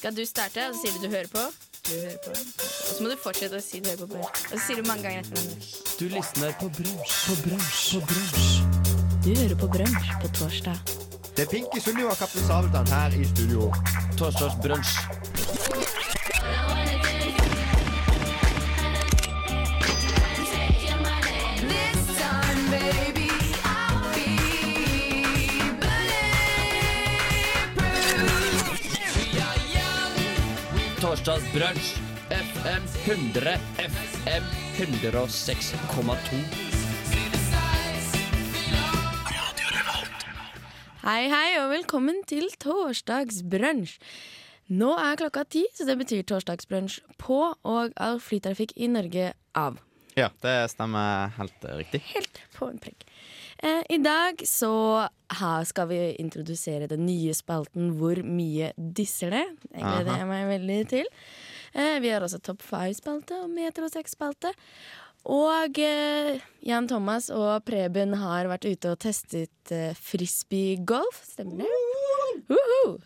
skal du starte, og så sier du du hører på. Du hører på. Og så må du fortsette å si du hører på. Brunsj. Og så sier du mange ganger etter hverandre. Du lysner på brunsj, på brunsj, på brunsj. Du hører på Brunsj på torsdag. Det er Pinky Sunniva og Kaptein Sabeltann her i studio. Torsdagsbrunsj. Torsdagsbrunsj. FM 100, FM 106,2. Hei, hei, og velkommen til torsdagsbrunsj. Nå er klokka ti, så det betyr torsdagsbrunsj på og all flytrafikk i Norge av. Ja, det stemmer helt riktig. Helt på en prikk. Eh, I dag så her skal vi introdusere den nye spalten Hvor mye disser det? Det gleder jeg meg veldig til. Eh, vi har også Topp five-spalte og Metro6-spalte. Og eh, Jan Thomas og Preben har vært ute og testet eh, frisbeegolf. Stemmer det? Woohoo!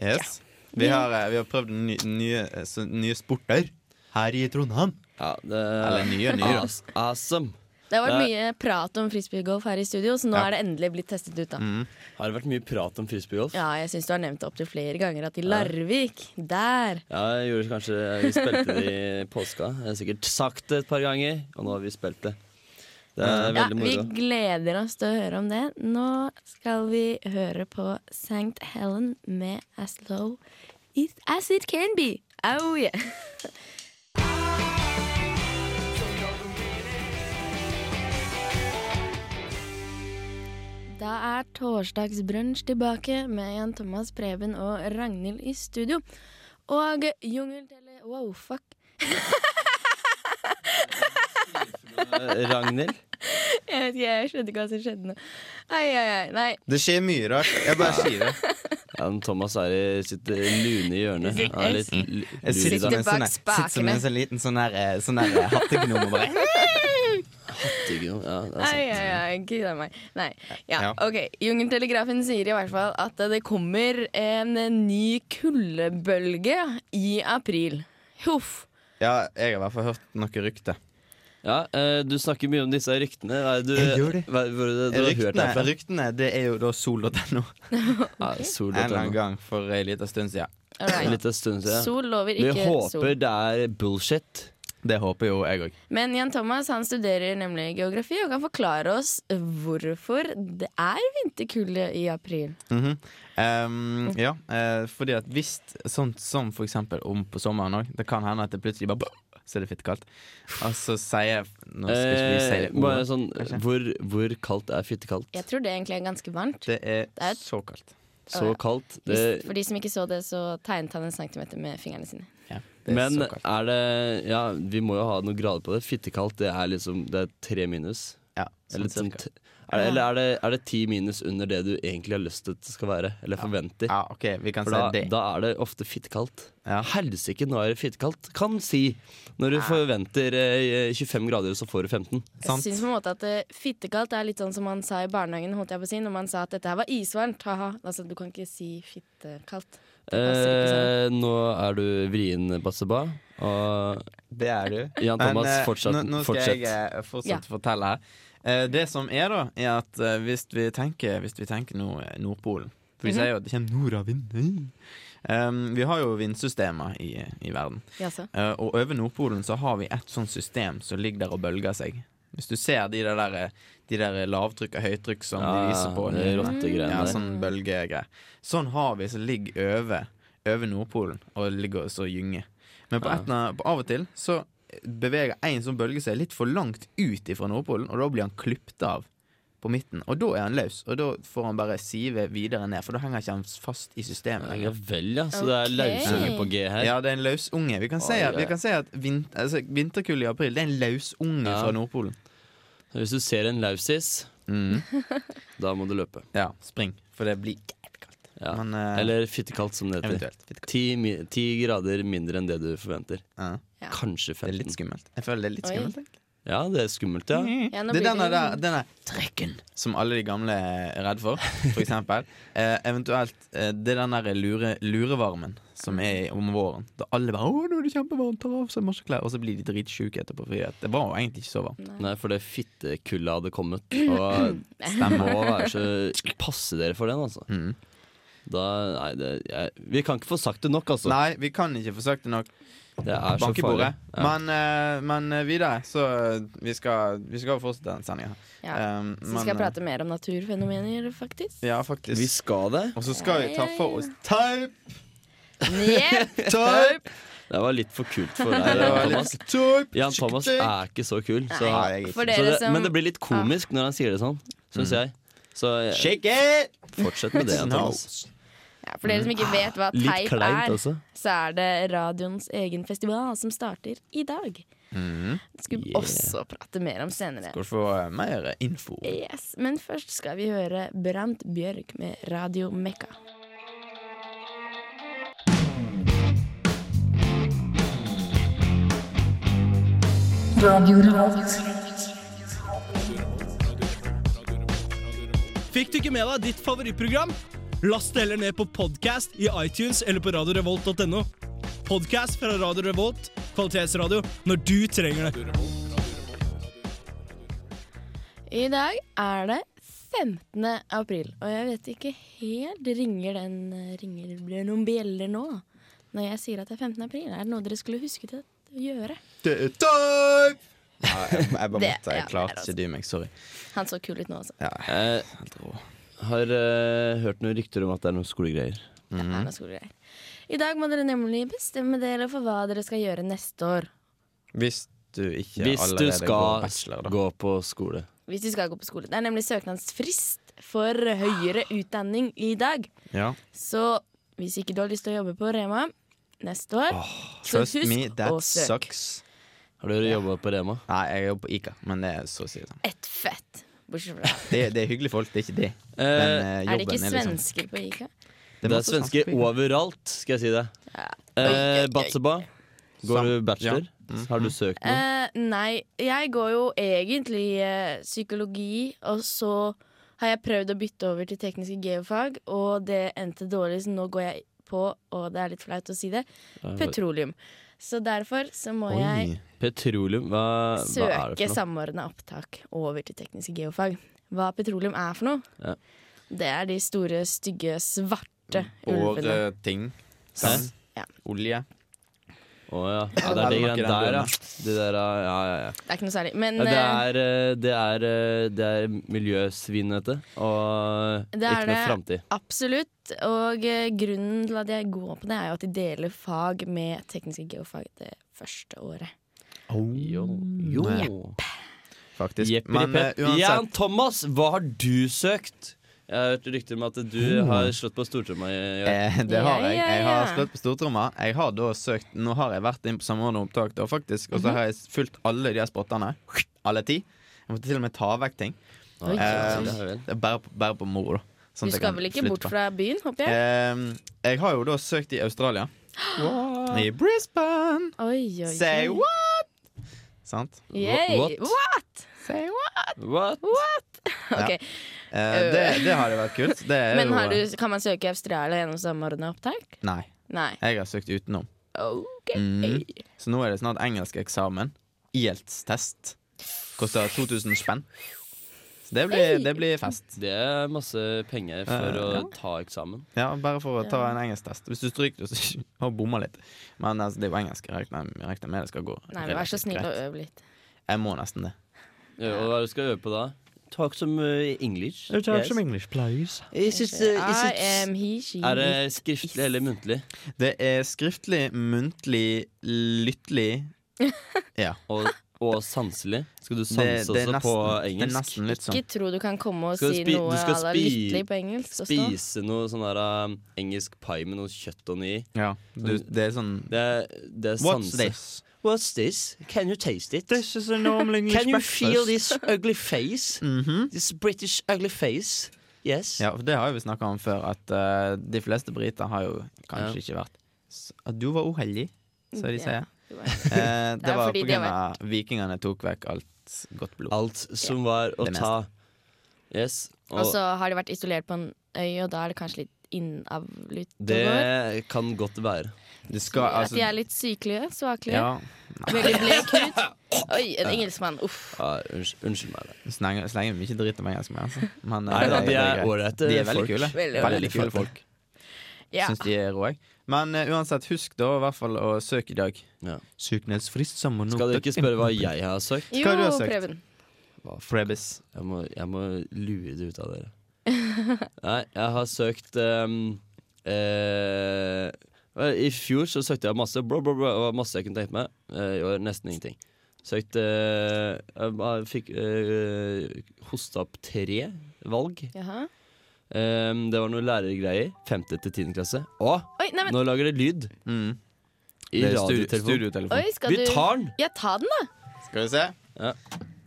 Yes. Vi, har, vi har prøvd nye, nye, nye sporter her i Trondheim. Ja, det Eller nye, nye. Awesome. Det har vært mye prat om frisbeegolf her i studio, så nå Ja. er det endelig blitt testet ut. da Har det vært mye prat om frisbeegolf? Ja, jeg syns du har nevnt det opptil flere ganger at i Larvik, der Ja, jeg gjorde kanskje Vi spilte det i påska. Jeg har sikkert sagt det et par ganger, og nå har vi spilt det. Det er Ja, veldig vi gleder oss til å høre om det. Nå skal vi høre på St. Helen med As Low As It Can Be. Oh yeah. er torsdagsbrunsj tilbake med Jan Thomas Preben og Ragnhild i studio. Og jungeltele... Wow, fuck. Ragnhild? Jeg vet ikke, jeg skjønte ikke hva som skjedde nå. Ai, ai, ai. Nei, Det skjer mye rart. Jeg bare sier det. Ja, men Thomas er i sitt lune hjørne. Han er litt Jeg sitter som en bak spakene. sitter med en sånn liten sånn sånn hattegnom og bare Jo. Ja, det er Ai, sant. ai, ai, gud a meg. Nei. Ja, ok. Jungeltelegrafen sier i hvert fall at det kommer en ny kuldebølge i april. Huff. Ja, jeg har i hvert fall hørt noe rykte. Ja, eh, du snakker mye om disse ryktene. Du, Jeg gjør det. Hva, hvor du, det du har hørt Ryktene, ryktene, det er jo da sol.no. Ja, sol, En eller annen gang for en liten stund siden. Right. stund siden. Sol lover Vi håper sol. det er bullshit. Det håper jo jeg òg. Men Jan Thomas han studerer nemlig geografi og kan forklare oss hvorfor det er vinterkulde i april. Ehm, ja, uh, fordi at hvis sånt som for eksempel om på sommeren òg, det kan hende at det plutselig bare så er det fittekaldt. Og så sier jeg Nå skal ikke vi si det Eh, ordet. sånn, hvor, hvor kaldt er fittekaldt? Jeg tror det egentlig er ganske varmt. Det er Det er så kaldt. Så kaldt. Det, for de som ikke så det, så tegnet han en centimeter med fingrene sine. Ja, det er men er det Ja, vi må jo ha noen grader på det. Fittekaldt, det er liksom Det er tre minus. Ja, Eller, sånn, er det, eller er det, er det ti minus under det du egentlig har lyst til at det skal være? Eller forventer? ja, OK, vi kan For si da, det. da er det ofte fittekaldt. Ja. Helsike, nå er det fittekaldt. Kan si. Når du forventer eh, 25 grader, så får du 15. Sant. Jeg synes på en måte at uh, Fittekaldt er litt sånn som man sa i barnehagen holdt jeg på å si, når man sa at dette her var isvarmt. Haha. Altså, du kan ikke si fittekaldt. Sånn. Eh, nå er du vrien, Basseba. Og Det er du. Jan Thomas, Men, fortsatt. nå, nå skal fortsett. jeg eh, fortsette Ja. å fortelle her. Eh, det som er, da, er at eh, hvis vi tenker, hvis vi tenker nå eh, Nordpolen For vi Mhm. sier jo at det kommer nordavind. Um, vi har jo vindsystemer i, i verden. Eh, og over Nordpolen så har vi et sånt system som ligger der og bølger seg. Hvis du ser de der, der, de der lavtrykk og høytrykk som Ja, de viser på rottegreiene ja, sånn bølgegreier. Sånn har vi som ligger over, over Nordpolen og ligger og så gynger. Men på, Ja. et, eller annet- på av og til så beveger en sånn bølge seg litt for langt ut ifra Nordpolen, og da blir han klipt av på midten. Og da er han løs, og da får han bare sive videre ned, for da henger ikke han fast i systemet Ja lenger. vel, ja. Så det er Ok. lausunge på G her. Ja, det er en løsunge. Vi kan si at, vi kan si at vin, altså, vinterkulde i april Det er en løsunge Ja. fra Nordpolen. Hvis du ser en lausis, Mm. da må du løpe. Ja, spring, for det blir jævlig kaldt. Ja. Men, uh, Eller fittekaldt, som det heter. Ti, ti grader mindre enn det du forventer. Ja, Ja. Kanskje det er litt skummelt. Jeg føler det er litt Oi. skummelt. egentlig. Ja, det er skummelt, ja. Ja, det er denne, der, denne trekken som alle de gamle er redd for, for eksempel. Eh, eventuelt eh, det er den der lure, lurevarmen som er om våren. Da alle bare 'Å, nå er det kjempevarmt, tar av seg masse klær', og så blir de dritsjuke etterpå. Fordi det var jo egentlig ikke så varmt. Nei, for det fittekullet hadde kommet. Og det må være så Passe dere for den, altså. Mm. Da, nei, det, jeg, vi kan ikke få sagt det nok, altså. Nei, vi kan ikke få sagt det nok. Det er så farlig. Ja. Men, uh, men eh, videre, så eh, vi skal, vi skal fortsette den sendinga. Ja. Um, Så men, skal prate mer om naturfenomener, faktisk. Ja, faktisk. Vi skal det. Og så skal vi ta for oss Type! Yep. Type! Det var litt for kult for deg, Det var Jan litt Thomas. Jan Thomas er ikke så kul. Så, Nei, ikke. Så det, som men det blir litt komisk når han sier det sånn, syns jeg. Så eh, Shake it! fortsett med det, Jan Thomas. Ja, for dere som ikke vet hva teip er, også. så er det radioens egen festival som starter i dag. Mm. Det skulle vi Yeah. også prate mer om senere. Skal du få eh, mer info. Yes, Men først skal vi høre Brant Bjørk med Radio Mekka. Fikk du ikke med deg ditt favorittprogram? Last det heller ned på podcast i iTunes eller på radiorevolt.no. Podcast fra Radio Revolt, kvalitetsradio, når du trenger det. I dag er det 15. april, og jeg vet ikke helt Ringer den Ringer det blir noen bjeller nå? Når jeg sier at det er 15. april, er det noe dere skulle huske til å gjøre? Det er Type! Ja, jeg, jeg bare måtte. Jeg klarte ikke dy meg. Sorry. Han så kul ut nå, altså. Ja, Jeg helt rå. har eh, hørt noen rykter om at det er noen skolegreier. Det er noe skolegreier. I dag må dere nemlig bestemme dere for hva dere skal gjøre neste år. Hvis du ikke Hvis du allerede går skal bachelor, da. gå på skole. Hvis du skal gå på skole. Det er nemlig søknadsfrist for høyere utdanning i dag. Ja. Så hvis ikke du har lyst til å jobbe på Rema neste år, så Trust husk me, that sucks. Har dere jobba på Rema? Nei, jeg jobber på Ica, men det er så å si sånn. Et fett. Bortsett fra det. Det, det er hyggelige folk, det er ikke det. Men Eh, eh, Er det ikke svensker liksom svensker på Ica? det er masse svensker overalt, skal jeg si det. Ja. Eh. Batseba, går Sam- du bachelor? Ja. Har du søkt noe? Eh, nei, jeg går jo egentlig eh, psykologi, og så har jeg prøvd å bytte over til tekniske geofag, og det endte dårlig, så nå går jeg på, og det er litt flaut å si det, petroleum. Så derfor så må jeg Petroleum, hva, hva er det for noe? samordna opptak over til tekniske geofag. Hva petroleum er for noe? Ja. Det er de store, stygge, svarte ulvene. Båreting. Hæ? Sand. Ja. Olje. Å ja. ja. Det er det de greiene der, ja. De der, ja, ja, ja. Det er ikke noe særlig. Men Ja, det eh, er, eh, det er, eh, det er miljøsvinete og Det ikke noe det. framtid. Absolutt. Og eh, grunnen til at jeg går på det, er jo at de deler fag med tekniske geofag det første året. Jo. jo. Faktisk. Jepperi Men uh, uansett Jan Thomas, hva har du søkt? Jeg har hørt rykter om at du har slått på stortromma eh, Det har jeg. Jeg har slått på stortromma. Jeg har da søkt Nå har jeg vært inn på samordna opptak, da, faktisk. Mhm. Og så har jeg fulgt alle de her spottene. Alle ti. Jeg måtte til og med ta vekk ting. Oi, eh, er bare, på- bare på moro, da. Sånn Du skal vel ikke bort fra byen, håper jeg? Eh, jeg har jo da søkt i Australia. I Brisbane. Oi, oi, Say what? Sant? Yay. What? What? Say what? What? Ok, Eh, det, det hadde vært kult. Det er Men jo du, kan man søke i Australia gjennom samordna opptak? Nei. Nei. Jeg har søkt utenom. Ok. Mm. Så nå er det snart engelskeksamen. IELTS-test. Koster 2000 spenn. Så det blir, det blir fest. Det er masse penger for Eh, å ja. ta eksamen. Ja, Bare for å ta en engelsktest. Hvis du stryker, så har du bomma litt. Men altså, det er jo engelsk. Jeg regner, jeg regner med det skal gå. Nei, men Vær så relativt snill og greit. øv litt. Jeg må nesten det. Ja, og hva er det du skal øve på da? Talk some uh, English. Yes. English, please. Is it, uh, is it, am he, she, er det skriftlig eller muntlig? Det er skriftlig, muntlig, lyttlig Ja. Og, og sanselig? Skal du sanse det, også på nesten, det er engelsk? sånn. Ikke tro du kan komme og Skal si noe à la lyttelig på engelsk. Også. Spise noe sånn der uh, engelsk pai med noe kjøtt og i. Ja, du, det er sånn Det er, det er What's this? What's this? Can you taste it? This is a normal English Can you breakfast. feel this ugly face? Mhm. This British ugly face? Yes. Ja, for det har jo vi snakka om før, at uh, de fleste briter har jo kanskje Ja. ikke vært At du var uheldig, så de Ja. sier. uh, det det var fordi på grunn av vikingene tok vekk alt godt blod. Alt som var å ta. Yes. Og Og så har de vært isolert på en øy, og da er det kanskje litt innavlytt. det kan godt være. Det skal At altså de er litt sykelige, svakelige. Ja. Veldig blek hud. Oi, en engelskmann. Uff. Ja, unnskyld, unnskyld meg. det. Slenger, slenger mye dritt om engelsk med, altså. Men, eh, Nei da, de er ålreite De er veldig folk. kule. Veldig Veldig kule folk. Ja. Syns de er rå, jeg. Men uh, uansett, husk da i hvert fall å søke i dag. Ja. Søknadsfrist sammen Skal dere ikke spørre hva jeg har søkt? Jo, Hva har søkt? Preben. Hva Frebis. Jeg må, jeg må lure det ut av dere. Nei, jeg har søkt um, eh, I fjor så søkte jeg masse bro, bro, bro, var masse jeg kunne tenkt meg. Eh, I år nesten ingenting. Søkte eh, Jeg fikk uh, hosta opp tre valg. Jaha. Um, det var noen lærergreier. Femte til tiende klasse. Å, Oi, nei, men, nå lager det lyd Mm. i radiotelefon. oi, skal Vi du tar den! Ja, ta den, da. Skal vi se. Ja.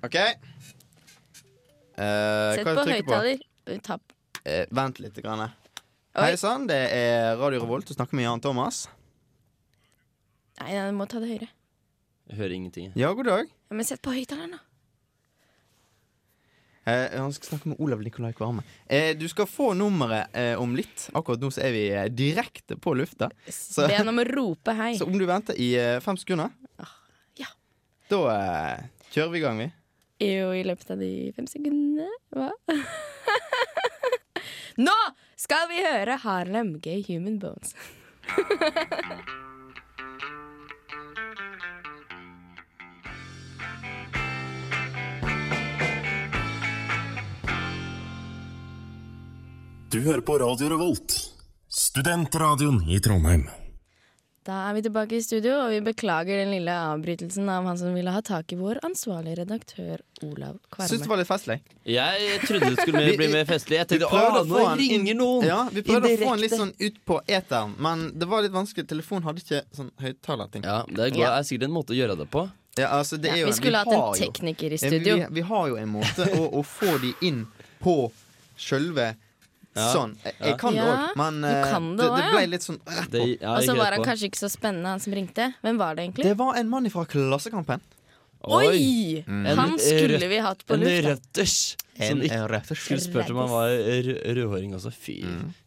OK. Uh, Sett hva på høyttaler. Uh, Eh, vent litt. Grann. Hei sann, det er Radio Revolt. Du snakker med Jan Thomas. Nei, jeg må ta det høyere. Jeg hører ingenting. Ja, god dag. Ja, men sett på høyttaleren, da. Eh, han skal snakke med Olav Nikolai Kvarme. Eh, du skal få nummeret eh, om litt. Akkurat nå så er vi eh, direkte på lufta. Så- Be han om å rope hei. Så om du venter i eh, fem sekunder, ja. da eh, kjører vi i gang, vi. Jo, i løpet av de fem sekundene. Hva? Nå skal vi høre Harlem Gay Human Bones. Du hører på Radio Revolt, studentradioen i Trondheim. Da er vi tilbake i studio, og vi beklager den lille avbrytelsen av han som ville ha tak i vår ansvarlige redaktør Olav Syns det var litt festlig. Jeg trodde det skulle bli mer festlig. Jeg tenkte prøvde å, å få han inn- noen! Ja, Vi prøvde å få han litt sånn ut på eteren, men det var litt vanskelig. Telefonen hadde ikke sånn høyttalerting. Ja, det er, er sikkert en måte å gjøre det på. Ja, altså, det Ja, jo vi skulle hatt en en jo- tekniker i studio. Vi, vi har jo en måte å, å få de inn på sjølve. Sånn. Jeg, jeg Ja. kan det også òg, men eh, kan det det, også, det ja. ble litt sånn rett på. Ja, Og så var han på. kanskje ikke så spennende, han som ringte. Hvem var det egentlig? Det var en mann fra Klassekampen. Oi! Mm. Han skulle vi hatt på En røtters En som ikke skulle spurt om han var rødhåring også. Fy,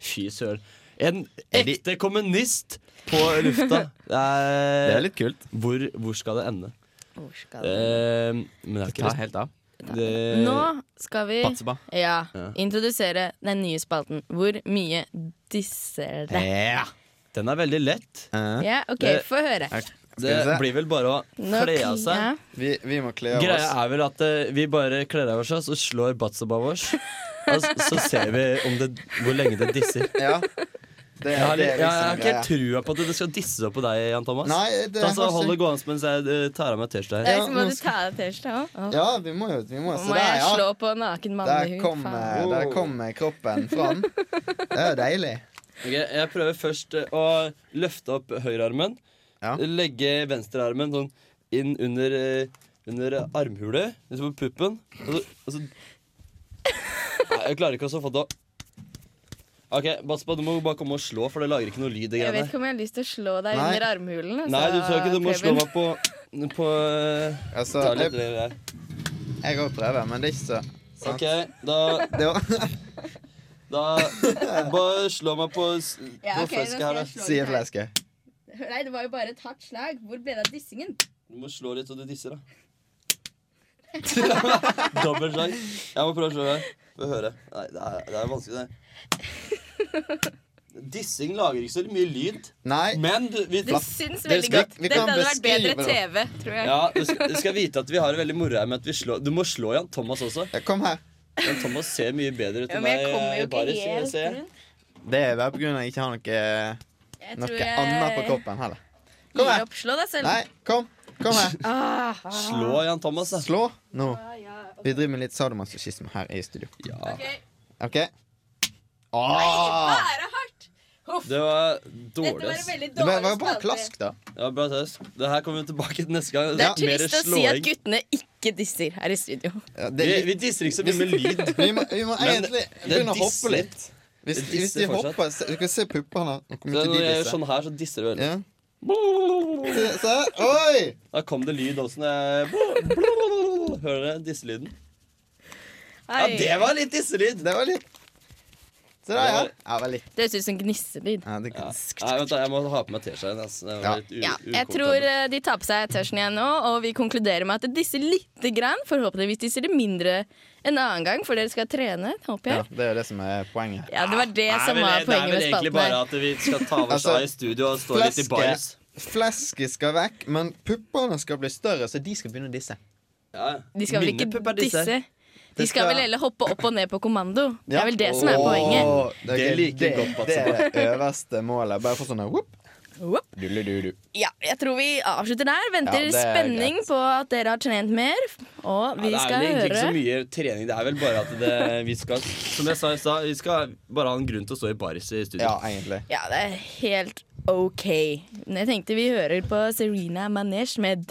fy søren. En ekte kommunist på lufta. Det er, Det er litt kult. hvor, hvor skal det ende? Hvor skal vi? Eh, men det er Ta ikke helt av. det, Nå skal vi ja, Ja. introdusere den nye spalten. Hvor mye disser det? Ja. Den er veldig lett. Ja, OK, Det- få høre. Det blir vel bare å Nå kle av seg. Vi, vi må kle av oss. Greia er vel at eh, vi bare kler av oss, og så slår Batsaba vår. Og så, så ser vi om det, hvor lenge det disser. Ja. Det, Jeg har, det er jeg liksom har ikke helt trua på at det skal disse opp på deg, Jan Thomas. Nei, det Ta så Hold det gående mens jeg eh, tar av meg T-skjorta Det er Ja, må du ta av T-skjorta òg. Ja, vi må jo vi må, må der, jeg ja. slå på naken Der mannehud. kom, eh, der kom kroppen fram. Det er jo deilig. Ok, jeg prøver først eh, å løfte opp høyrearmen. Ja. Legge venstrearmen sånn inn under, eh, under armhulet, liksom på puppen. Og så, og så Jeg klarer ikke å få det å OK, Baspa, du må bare komme og slå, for det lager ikke noe lyd. Jeg vet ikke om jeg har lyst til å slå deg Nei. under armhulen. altså, Nei, du tror ikke du må slå meg på, på Altså, Ta litt jeg der. jeg òg prøver, men det er ikke så sant? OK, da, da Bare slå meg på, Ja, på ok, flesket her, da. Sier slå. Nei, det var jo bare et hardt slag. Hvor ble det av dissingen? Du må slå litt så du disser, da. Dobbeltslag. Jeg må prøve å slå deg. Få høre. Nei, det er, det er vanskelig, det. Dissing lager ikke så mye lyd. Nei. Men du, vi, det syns veldig skal- godt. Dette hadde vært bedre TV, tror jeg. ja, du, skal, du skal vite at vi har det veldig moro her med at vi slår Du må slå Jan Thomas også. Ja, Kom her. Jan Thomas ser mye bedre ut enn ja, meg. Baris, Det er bare av at jeg ikke har noe, noe jeg annet på kroppen heller. Kom her. opp. Slå deg selv. Nei, kom. Kom her. Ah, ah. Slå Jan Thomas, da. Slå nå. Ah, ja, okay. Vi driver med litt sadomasochisme her i studio. Ja. OK? Åh! Bare hardt! Huff. Det var Dette dårlig, var ass. veldig Det var var bare spalte. klask, da. Ja, bra test. Det her kommer vi tilbake til neste gang. Det er Mer trist å si at slåing. guttene ikke disser her i studio. Ja, det Vi, vi disser ikke så mye med lyd. vi må, vi må Men egentlig det begynne å disser. hoppe litt. Hvis, Det hvis disser de fortsatt. hopper se- Du kan se puppene. Så når jeg gjør sånn her, så disser det veldig. Ja. Se, se. Oi! Da kom det lyd også. når jeg- Hører dere disselyden? Ja, det var litt disselyd! Det var litt Se der, ja. Ja, var litt. Det høres ut som gnisselyd. Ja, det Ja. Nei, vent da, Jeg må ha på meg T-skjorten. Altså. Det var Ja. litt u- Ja, jeg tror eh, de tar på seg T-skjorten igjen nå, og vi konkluderer med at det disser lite grann. Forhåpentligvis disser det mindre en annen gang, for dere skal trene, håper Ja, jeg. det er jo det som er poenget. Ja, det var det Nei, som men var det- poenget med Det er vel egentlig spalten bare her. at vi skal ta oss Altså, av i studio og stå litt i fleske- baris. Flesket skal vekk, men puppene skal bli større, så de skal begynne å disse. Ja. De skal vel Mine ikke pupper disser. disse? De skal skal- vel heller hoppe opp og ned på kommando. Det er vel det som er poenget. Det, er det, godt, det er det øverste målet. Bare få sånn whoop. Ja, jeg tror vi avslutter der. Venter Ja, spenning greit. på at dere har trent mer. Og vi Ja, det er vel egentlig ikke så mye trening. Det er vel bare at det, vi skal Som jeg sa i stad, vi skal bare ha en grunn til å stå i baris i studio. Ja, egentlig. Ja, det er helt OK. Men jeg tenkte vi hører på Serena Manesh med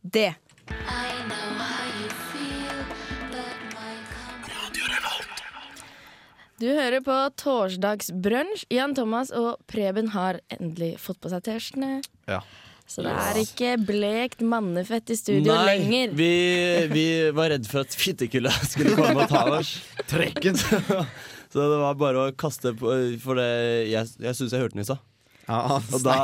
D-I-W-S-W-T-T-D. Du hører på Torsdagsbrunsj. Jan Thomas og Preben har endelig fått på seg T-skjortene. Ja. Så det er ikke blekt mannefett i studio Nei, lenger. vi, vi var redd for at fittekulda skulle komme og ta oss. Trekken. Så det var bare å kaste på For det, jeg, jeg syns jeg hørte den i stad. Ja, Og da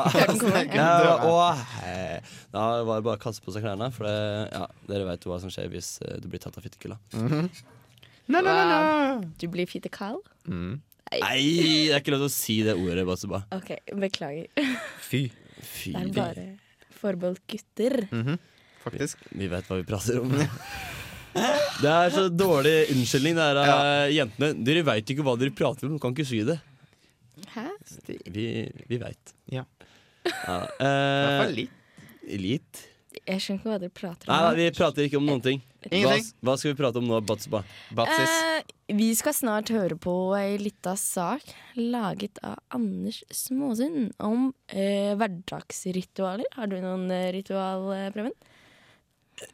ja, og, eh, Da var det bare å kaste på seg klærne. For det, ja, dere vet jo hva som skjer hvis eh, du blir tatt av fittekulda. Nei, nei, nei. Du blir fitte-kald? Mm. Nei, det er ikke lov til å si det ordet, Batsuba. OK, beklager. Fy. Fy. Det er bare forbeholdt gutter. Mhm. Faktisk. Vi vet hva vi prater om. Det er så dårlig unnskyldning, det her ja. jentene. Dere veit ikke hva dere prater om, du kan ikke si det. Vi, vi veit. Ja. Ja, eh, litt. litt. Jeg skjønner ikke hva dere prater om. nei, vi prater ikke om noen ting. Hva, hva skal vi prate om nå, Batsba? Batsis. Eh, vi skal snart høre på ei lita sak laget av Anders Småsund om uh, hverdagsritualer. Har du noen eh, ritual, eh, Preben?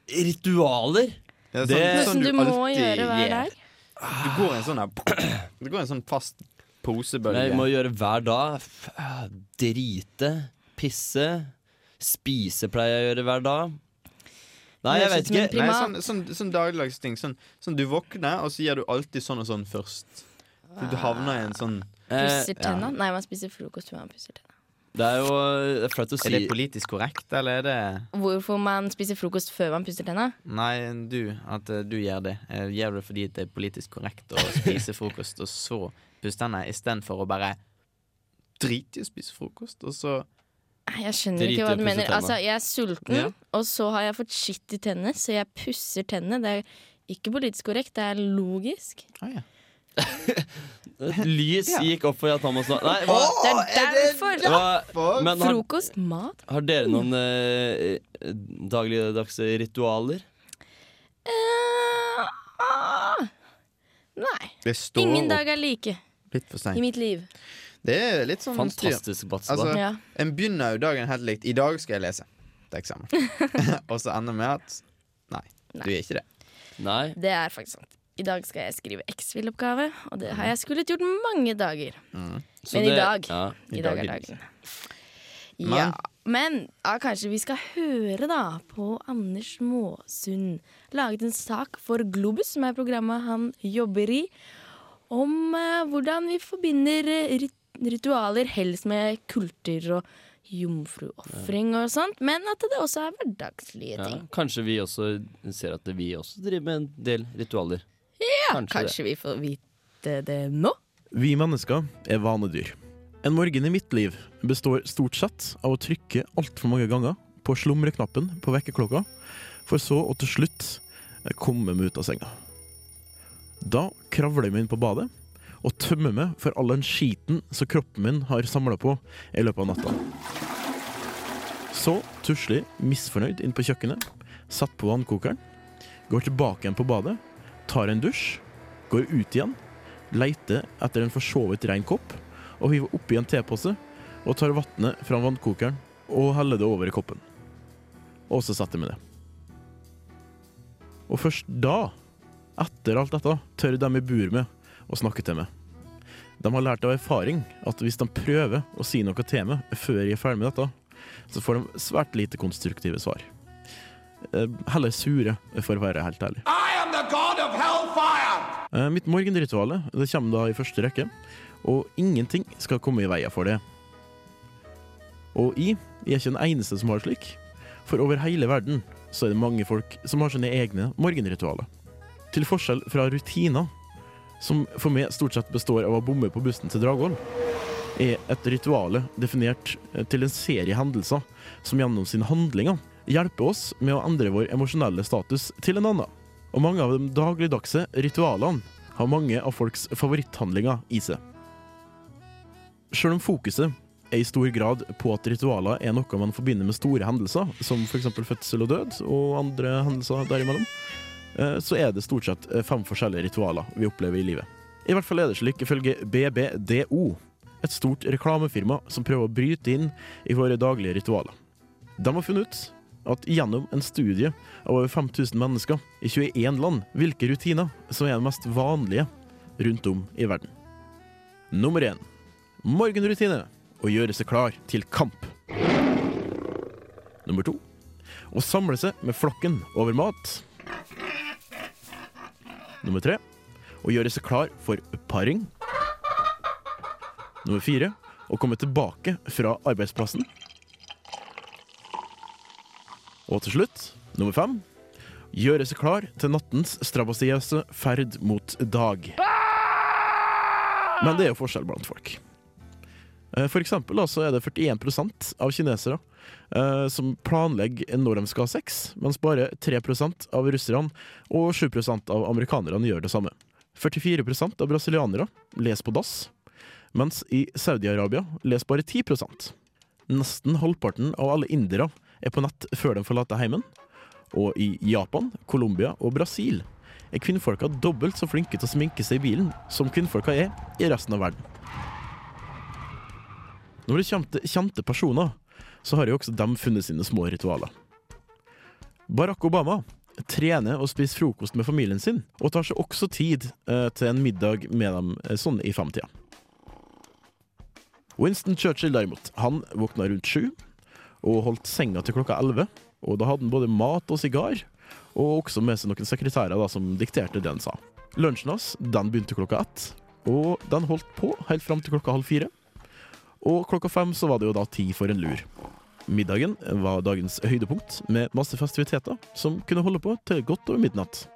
Ritualer? Ja, det- Noe som du må alltid gjøre hver dag? Det går en sånn Du går en sånn fast posebølge. Jeg må gjøre hver dag. Drite. Pisse. Spise pleier jeg å gjøre hver dag. Nei, jeg vet ikke. Nei, sånn, sånn, sånn dagligdags ting. Sånn, sånn du våkner, og så gjør du alltid sånn og sånn først. Så du havner i en sånn Eh, Pusser tenna? Nei, man spiser frokost før man pusser tenna. det er jo det er flaut å Er det politisk korrekt, eller er det Hvorfor man spiser frokost før man pusser tenna? Nei, du. At eh, du gjør det. Eh, Gjør du det fordi det er politisk korrekt å spise frokost, og så pusse tennene, istedenfor å bare drite i å spise frokost, og så Jeg skjønner ikke hva du mener. Altså, jeg er sulten, Ja. og så har jeg fått skitt i tennene, så jeg pusser tennene. Det er ikke politisk korrekt, det er logisk. Ah, ja. Et lys Ja. gikk opp for Jan Thomas nå. Nei, hva, Det er derfor! hva Men har, Frokost, mat har dere noen eh, dagligdagse ritualer? Uh, ah. Nei. Ingen opp dag er like litt for i mitt liv. Det er litt sånn. Fantastisk, Batsuba. Altså, Ja. En begynner jo dagen helt likt. I dag skal jeg lese til eksamen. og så ender med at Nei, du er ikke det. Nei. Det er faktisk sant. I dag skal jeg skrive X-Fil-oppgave, og det har jeg skullet gjort mange dager. Mm. Men i dag Ja. I, I dag dag er er dagen. Men- Ja, men ja, kanskje vi skal høre da på Anders Måsund. Laget en sak for Globus, som er programmet han jobber i, om eh, hvordan vi forbinder eh, rit ritualer helst med kulter og jomfruofring og sånt, men at det også er hverdagslige Ja, ting. kanskje vi også ser at vi også driver med en del ritualer. Ja, kanskje kanskje, vi får vite det nå? Vi mennesker er vanedyr. En morgen i mitt liv består stort sett av å trykke altfor mange ganger på slumreknappen på vekkerklokka, for så å til slutt komme meg ut av senga. Da kravler jeg meg inn på badet og tømmer meg for all den skiten som kroppen min har samla på i løpet av natta. Så tusler jeg misfornøyd inn på kjøkkenet, satt på vannkokeren, går tilbake igjen på badet, tar en dusj, går ut igjen, leiter etter en for så vidt ren kopp, og hiver oppi en tepose og tar vannet fra vannkokeren og heller det over i koppen. Og så setter jeg meg ned. Og først da, etter alt dette, tør de jeg bor med å snakke til meg. De har lært av erfaring at hvis de prøver å si noe til meg før jeg er ferdig med dette, så får de svært lite konstruktive svar. Eh, Heller sure, for å være helt ærlig. Eh, Mitt morgenrituale det kommer da i første rekke, og ingenting skal komme i veien for det. Og jeg, jeg er ikke den eneste som har slik, for over hele verden så er det mange folk som har sine egne morgenritualer. Til forskjell fra rutiner, som for meg stort sett består av å bomme på bussen til Dragvoll, er et rituale definert eh, til en serie hendelser som gjennom sine handlinger hjelper oss med å endre vår emosjonelle status til en annen. Og mange av de dagligdagse ritualene har mange av folks favoritthandlinger i seg. Selv om fokuset er i stor grad på at ritualer er noe man forbinder med store hendelser, som f.eks. fødsel og død, og andre hendelser derimellom, så er det stort sett eh, fem forskjellige ritualer vi opplever i livet. I hvert fall er det slik ifølge BBDO, et stort reklamefirma som prøver å bryte inn i våre daglige ritualer. De har funnet ut at gjennom en studie av over 5000 mennesker i 21 land, hvilke rutiner som er de mest vanlige rundt om i verden. Nummer én morgenrutine å gjøre seg klar til kamp. Nummer to å samle seg med flokken over mat. Nummer tre å gjøre seg klar for paring. Nummer fire å komme tilbake fra arbeidsplassen. Og til slutt, nummer fem gjøre seg klar til nattens strabasiøse ferd mot dag. Men det er jo forskjell blant folk. Eh, For eksempel da, så er det 41 av kinesere uh, som planlegger når de skal ha sex, mens bare 3% av russerne og 7% av amerikanerne gjør det samme. 44% av brasilianere leser på dass, mens i Saudi-Arabia leser bare 10% Nesten halvparten av alle indere er på nett før de forlater heimen. Og i Japan, Colombia og Brasil er kvinnfolka dobbelt så flinke til å sminke seg i bilen som kvinnfolka er i resten av verden. Når det kommer til kjente personer, så har jo også de funnet sine små ritualer. Barack Obama trener og spiser frokost med familien sin, og tar seg også tid eh, til en middag med dem eh, sånn i femtida. Winston Churchill derimot, han våkna rundt sju og holdt senga til klokka elleve. Og da hadde han både mat og sigar, og også med seg noen sekretærer da, som dikterte det han sa. Lunsjen hans den begynte klokka ett, og den holdt på helt fram til klokka halv fire. Og klokka fem så var det jo da tid for en lur. Middagen var dagens høydepunkt, med masse festiviteter som kunne holde på til godt over midnatt.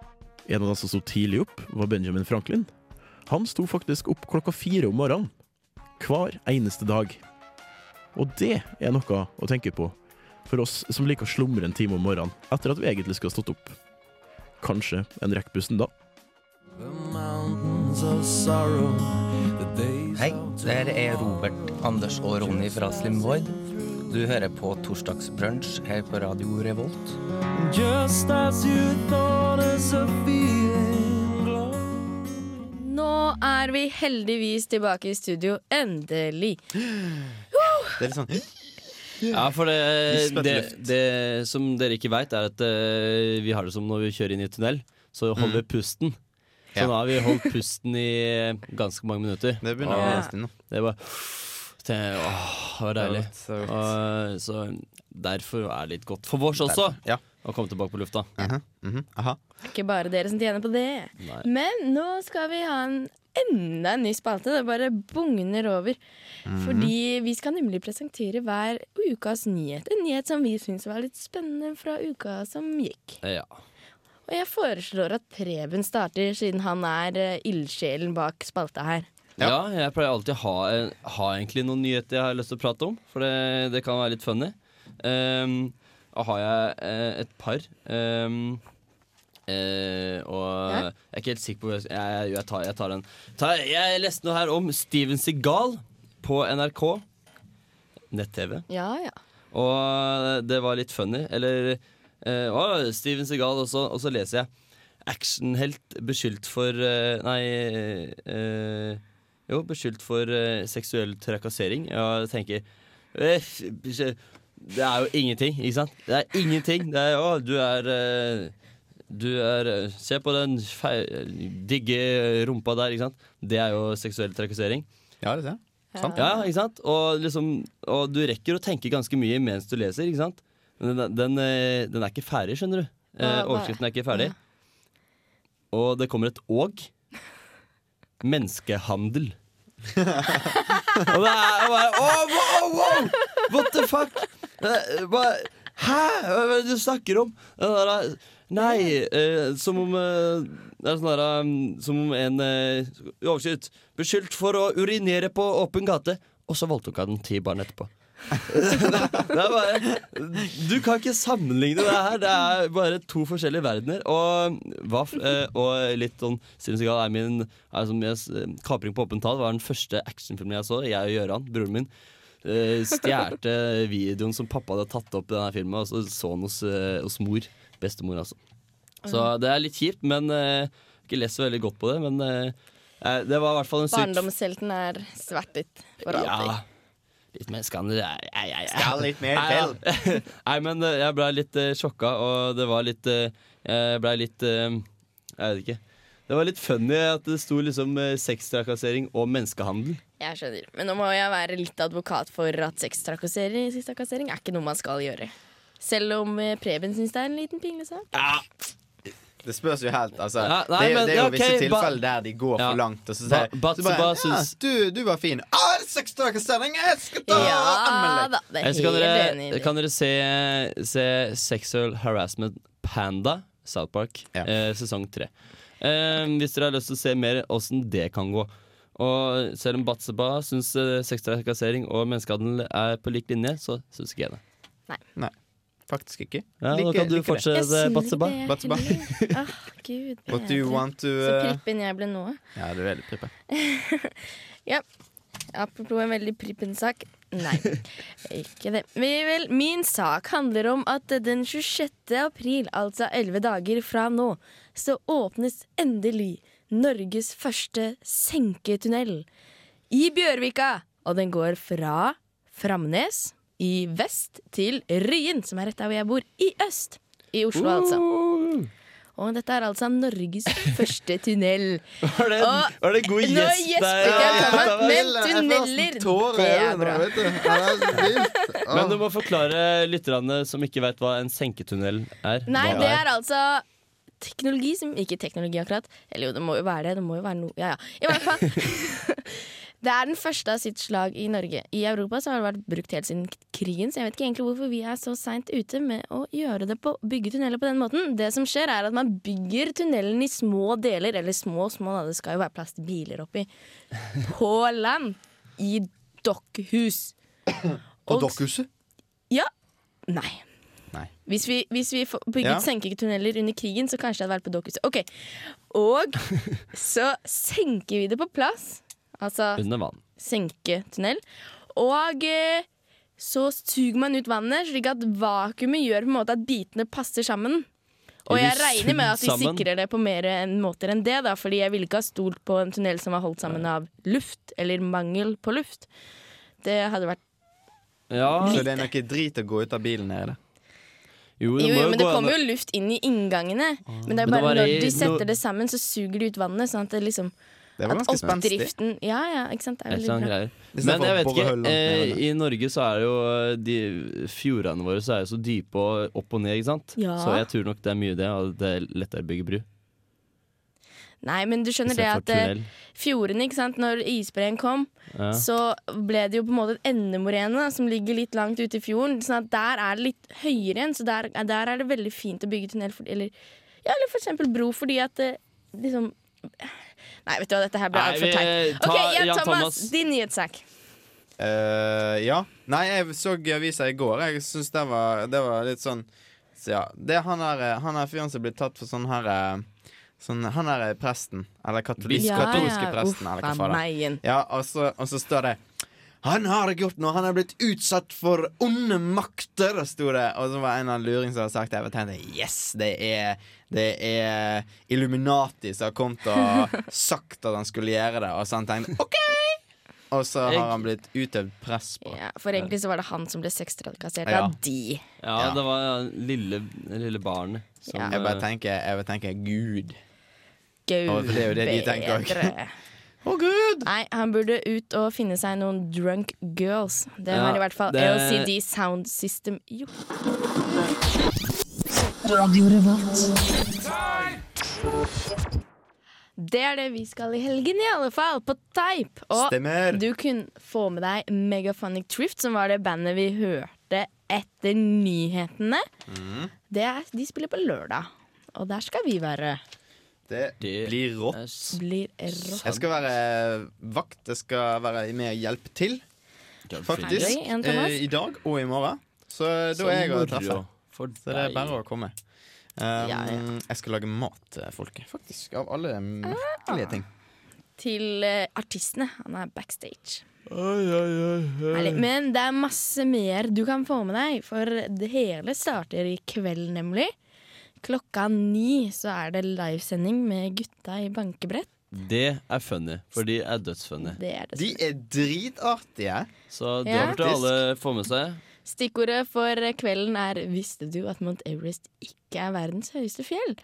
En av dem som sto tidlig opp, var Benjamin Franklin. Han sto faktisk opp klokka fire om morgenen. Hver eneste dag. Og det er noe å tenke på for oss som liker å slumre en time om morgenen etter at vi egentlig skulle ha stått opp. Kanskje en rekk bussen da. Hei, det er Robert, Anders og Ronny fra Slim Void. Du hører på Torsdagsbrunsj her på Radio Revolt. Nå er vi heldigvis tilbake i studio. Endelig. Det er litt sånn Ja, for det, det, det som dere ikke veit, er at eh, vi har det som når vi kjører inn i tunnel, så holder vi pusten. Så nå har vi holdt pusten i ganske mange minutter. Det begynner å bli en stund nå. Det var det, åh, det var deilig. Så, Og, så derfor er det litt godt for vårs også Ja. å komme tilbake på lufta. Mhm, mhm, aha. Ikke bare dere som tjener på det. Nei. Men nå skal vi ha en enda en ny spalte. Det bare bugner over. Fordi vi skal nemlig presentere hver ukas nyhet. En nyhet som vi syns var litt spennende fra uka som gikk. Ja. Og jeg foreslår at Preben starter, siden han er eh, ildsjelen bak spalta her. Ja, jeg pleier alltid å ha, ha egentlig noen nyheter jeg har lyst til å prate om. For det, det kan være litt funny. Um, og har jeg eh, et par. Um, uh, og Ja. jeg er ikke helt sikker på Jeg, jeg, jeg, tar, jeg tar den. Ta, jeg leste noe her om Steven Seagal på NRK. Nett-TV. Ja, ja. Og det var litt funny. Eller å, Steven Segal og så, og så leser jeg actionhelt beskyldt for uh, Nei uh, Jo, beskyldt for seksuell trakassering. Og jeg tenker Det er jo ingenting, ikke sant? Det er ingenting. Det er, å, du er du er Se på den digge rumpa der, ikke sant. Det er jo seksuell trakassering. Ja, det er det. Sant. Ja, ikke sant? Og, liksom, og du rekker å tenke ganske mye mens du leser, ikke sant? Men den, den, eh, den er ikke ferdig, skjønner du. Eh, overskriften er ikke ferdig. Og det kommer et åg. Menneskehandel. og det er og bare oh, wow, wow! What the fuck? Eh, hva- Hæ? Hva er det du snakker om? Den der, eh, nei, eh, som om eh, Det er sånn der um, Som om en eh, Overskrift. Beskyldt for å urinere på åpen gate. Og så voldtok han ti barn etterpå. det er bare Du kan ikke sammenligne det her. Det er bare to forskjellige verdener. Og, Vaff, eh, og litt sånn Steven Seagal er min er som jeg, Kapring på åpent tall var den første actionfilmen jeg så. Jeg og Gøran, broren min, uh, stjerte videoen som pappa hadde tatt opp i denne filmen, og så så den hos, eh, hos mor. Bestemor, altså. Så det er litt kjipt, men uh, ikke lest så veldig godt på det. Men eh, eh, det var i hvert fall en syk Barndomshelten er svertet for alltid. Ja. Litt mer ja, ja, ja, ja. Skal litt mer til. Nei, men eh, jeg ble litt uh, sjokka, og det var litt uh, Jeg ble litt uh, Jeg vet ikke. Det var litt funny at det sto liksom sextrakassering og menneskehandel. Jeg skjønner. Men nå må jeg være litt advokat for at sextrakassering sextrakassering er ikke noe man skal gjøre. Selv om eh, Preben syns det er en liten pinglesak. Ja, Det spørs jo helt. Altså, Ja, nei, det, er men- det er jo ja, ok, visse tilfeller der de går Ja. for langt. Og så sier ba, ba, bare, ba ja, du, du var fin. Ah, sending! Jeg skal ta Ja anmelde deg! kan dere, kan dere se, se Sexual Harassment Panda, South Park, Ja. eh, sesong tre. Eh, hvis dere har lyst til å se mer åssen det kan gå. Og selv om Batseba syns eh, sextrakassering og menneskehandel er på lik linje, så syns ikke jeg det. Faktisk ikke. Ja, like, nå kan du like fortsette, Batseba. Batseba. Åh, Gud. What do you want to Så uh, prippen jeg ble nå. Ja, du er veldig prippen. ja. Apropos en veldig prippen-sak. Nei, ikke det. Vi vel, min sak handler om at den 26. april, altså 11 dager fra nå, så åpnes endelig Norges første senketunnel i Bjørvika. Og den går fra Framnes i vest til Ryen, som er rett der hvor jeg bor, i øst. I Oslo, altså. Og dette er altså Norges første tunnel. Var det, Og var det god gjesper der? Ja, men tunneler, det er bra. Men du må forklare lytterne som ikke vet hva en senketunnel er. Nei, det er altså teknologi som Ikke teknologi, akkurat. Eller jo, det må jo være det. Det må jo være noe Ja, ja. I hvert fall. Det er den første av sitt slag i Norge. I Europa så har det vært brukt helt siden krigen, så jeg vet ikke egentlig hvorfor vi er så seint ute med å gjøre det på bygge tunneler på den måten. Det som skjer, er at man bygger tunnelen i små deler, eller små små, da. det skal jo være plass til biler oppi, på land. I dokkhus. På Dokkhuset? Ja. Nei. Nei. Hvis vi, hvis vi bygget Ja. senketunneler under krigen, så kanskje det hadde vært på Dokkhuset. Ok, Og så senker vi det på plass. Altså Under vann. senketunnel. Og eh, så suger man ut vannet, slik at vakuumet gjør på en måte at bitene passer sammen. Og jeg regner med at de sammen? sikrer det på mer enn måter enn det, da, fordi jeg ville ikke ha stolt på en tunnel som var holdt sammen av luft, eller mangel på luft. Det hadde vært Ja, Så det er noe drit å gå ut av bilen her, der? jo, Jo, jo, men det kommer jo luft inn i inngangene. Men det er bare når de setter det sammen, så suger de ut vannet. Sånn at det liksom Det var ganske spenstig. Ja, ja, ikke sant. Det er veldig bra. Men jeg vet ikke. Eh. I Norge så er jo eh, de fjordene våre så er jo så dype og opp og ned, ikke sant? Ja. Så jeg tror nok det er mye det, og det er lettere å bygge bru. Nei, men du skjønner det at eh, fjordene, ikke sant, når isbreen kom, Ja. så ble det jo på en måte et endemorene som ligger litt langt ute i fjorden. Sånn at der er det litt høyere igjen, så der, der er det veldig fint å bygge tunnel. For, eller, ja, eller for eksempel bro, fordi at det liksom Nei, vet du hva, dette her ble altfor teit. ta Ok, Jan, Jan Thomas, Thomas. din nyhetssak. Uh, ja. Nei, jeg så avisa i går. Jeg syns det var, det var litt sånn så ja, Det han der, eh, han der fyren som ble tatt for sånn her eh, sånn, Han der er presten. Eller katolis, katolske presten, eller hva faen. Ja, og så, og så står det han har gjort noe, han har blitt utsatt for onde makter, sto det. Og så var en av luring som hadde sagt det. Jeg tenkte yes, det er, det er Illuminati som har kommet og sagt at han skulle gjøre det. Og så han tenkte OK! Og så har han blitt utøvd press på. Ja, for egentlig så var det han som ble sextrakassert Ja. av de. Ja, det var lille, lille barnet Som, Ja. Jeg bare tenker, jeg bare tenker Gud. Gud og det er jo det de tenker. Å, Gud! Nei, han burde ut og finne seg noen drunk girls. Det Ja, har i hvert fall det- LCD Sound System gjort. Det er det vi skal i helgen, i alle fall. På Type. Og Stemmer. du kunne få med deg Megaphonic Trift, som var det bandet vi hørte etter nyhetene. Mm. Det er, de spiller på lørdag, og der skal vi være. Det Det blir rått. Blir rått. Jeg skal være vakt. Jeg skal være med og hjelpe til, faktisk. Eh, I dag og i morgen. Så da er jeg å treffe. Så det er bare å komme. Um, Ja, ja. Jeg skal lage mat til folket, faktisk. Av alle merkelige ting. Til uh, artistene. Han er backstage. Herlig. Men det er masse mer du kan få med deg, for det hele starter i kveld, nemlig. Klokka ni så er det livesending med gutta i bankebrett. Det er funny, for de er dødsfunny. Det er. De er dritartige. Så det Ja. burde alle få med seg. Stikkordet for kvelden er 'Visste du at Mount Everest ikke er verdens høyeste fjell?'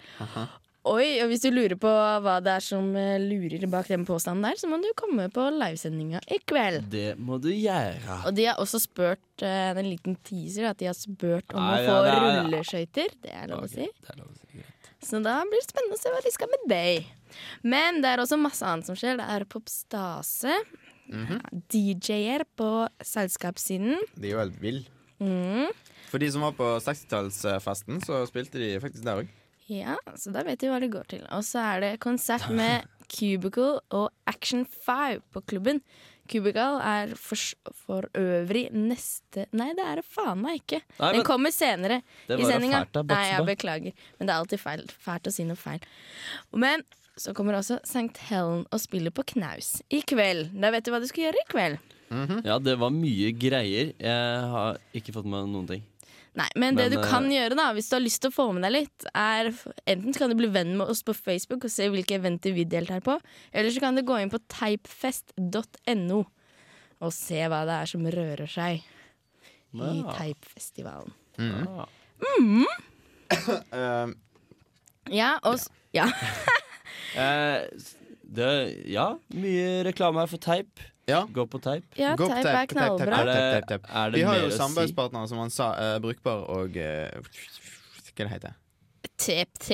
Oi, og Hvis du lurer på hva det er som eh, lurer bak den påstanden der, så må du komme på livesendinga i kveld. Det må du gjøre. Og de har også spurt uh, en liten teaser at de har spurt om Nei, å ja, få er- rulleskøyter. Det er lov å si. det er lov å si. greit. Så da blir det spennende å se hva de skal med deg. Men det er også masse annet som skjer. Det er Popstase. Mhm. ja, DJ-er på selskapssiden. De er jo helt ville. Mm. For de som var på 60-tallsfesten, så spilte de faktisk der òg. Ja, så da vet vi hva det går til. Og så er det konsert med Cubicle og Action 5 på klubben. Cubicle er for, for øvrig neste Nei, det er det faen meg ikke. Nei, Den kommer senere Det i sendinga. Nei, jeg beklager. Men det er alltid feil. fælt å si noe feil. Men så kommer også St. Helen og spiller på knaus i kveld. Da vet du hva du skal gjøre i kveld. Ja, det var mye greier. Jeg har ikke fått med noen ting. Nei, men, det du eh, kan gjøre da, hvis du har lyst til å få med deg litt, er enten så kan du bli venn med oss på Facebook og se hvilke eventer vi deltar på, eller så kan du gå inn på typefest.no og se hva det er som rører seg i Ja. Typefestivalen. Mm. Uh, Ja, og s- ja. uh, det, ja, mye reklame her for teip. Ja. Gå på teip. ja Gå på teip er knallbra. Er det, er teip. er det Vi har jo samarbeidspartnere, si? som han sa, uh, brukbar og uh, Hva det heter TPT.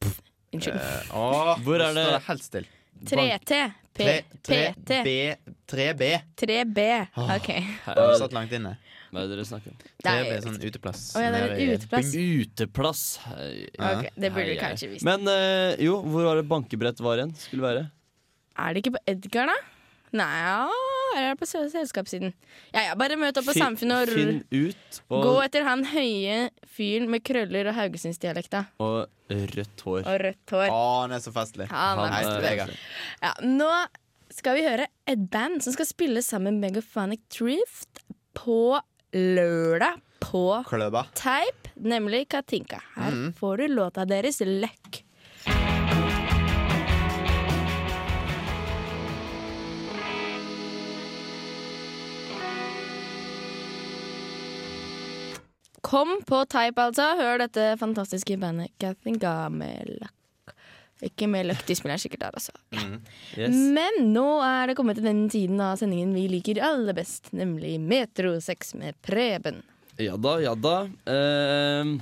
Pff, Unnskyld. Uh, Hvor er det- det helt stille. 3T. PT. 3B. 3B. 3B. OK. Har satt langt inne? Hva er det dere snakker om? 3B Nei, er sånn uteplass. Oh, ja, det er en uteplass. Uteplass. Okay, det burde du kanskje visst. Men uh, jo, hvor var det bankebrett var igjen? Skulle være? Er det ikke på Edgar, da? Nei, ja, eller er det på sel- selskapssiden? Ja, ja, bare møt opp på Fin- Samfunnet og Finn ut. Og, gå etter han høye fyren med krøller og haugesundsdialekta. og rødt hår. Og rødt hår. Å, han er så festlig. Han er festlig. Ja, nå skal vi høre et band som skal spille sammen med Megaphonic Drift på lørdag på Kløba. Type, nemlig Katinka. Her får du låta deres Løkk. Kom på Type, altså. Hør dette fantastiske bandet Katinka med. Ikke med Løkk, de spiller sikkert der, altså. Yes. Men nå er det kommet til den tiden av sendingen vi liker aller best, nemlig Metro 6 med Preben. Ja da, ja da. Uh,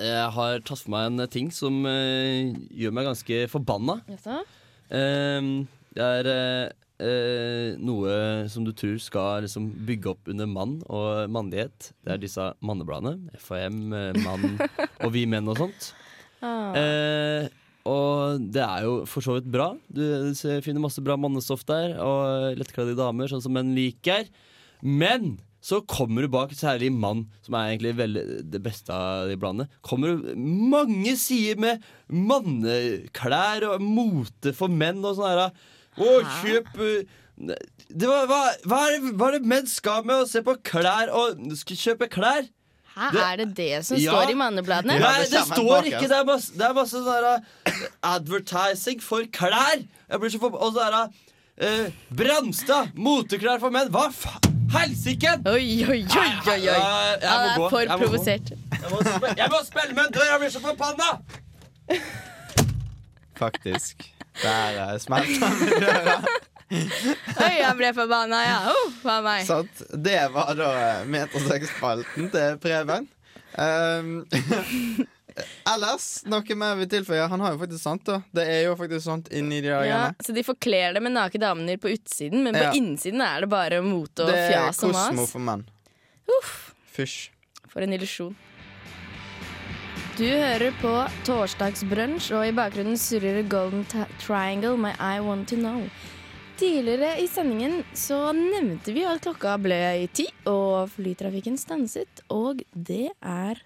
jeg har tatt for meg en ting som uh, gjør meg ganske forbanna. Yes, uh, det er eh, noe som du tror skal liksom bygge opp under mann og mannlighet. Det er disse mannebladene. FHM, eh, Mann og Vi menn og sånt. Ah. Eh, og det er jo for så vidt bra. Du finner masse bra mannestoff der, og lettkledde damer, sånn som menn liker. Men så kommer du bak, særlig mann, som er egentlig veldig det beste av de bladene, kommer du mange sider med manneklær og mote for menn og sånn her. Å, kjøp eh, det var, hva, hva, er det, hva er det menn skal med å se på klær og kjøpe klær? Hæ, det- er det det som Ja. står i mannebladene? Ja, Nei, det det står ikke. Det er masse, det er masse sånn der, uh, advertising for klær. Jeg blir så for, Og så er det uh, Branstad, moteklær for menn. Hva faen? Helsike! Oi, oi, oi, oi, oi. Jeg Han må gå. for Jeg provosert. Jeg må, jeg må spille med en dør! Jeg blir så forbanna! Faktisk. Der uh, smelta han med døra. Oi, jeg ble forbanna, ja. Oh, hva er meg? Sånt. Det var da eh, metersexspalten til Preben. Um, ellers, noe mer vi tilføyer? Han har jo faktisk sant, da. Det er jo faktisk sant inni de der Ja, så de forkler det med nakne damer på utsiden, men på Ja. innsiden er det bare mote og Det er Kosmo for menn. Uff, Fysj. for en illusjon. Du hører på Torsdagsbrunsj, og i bakgrunnen surrer Golden Triangle med I Want To Know. Tidligere i sendingen så nevnte vi at klokka ble i ti, og flytrafikken stanset. Og det er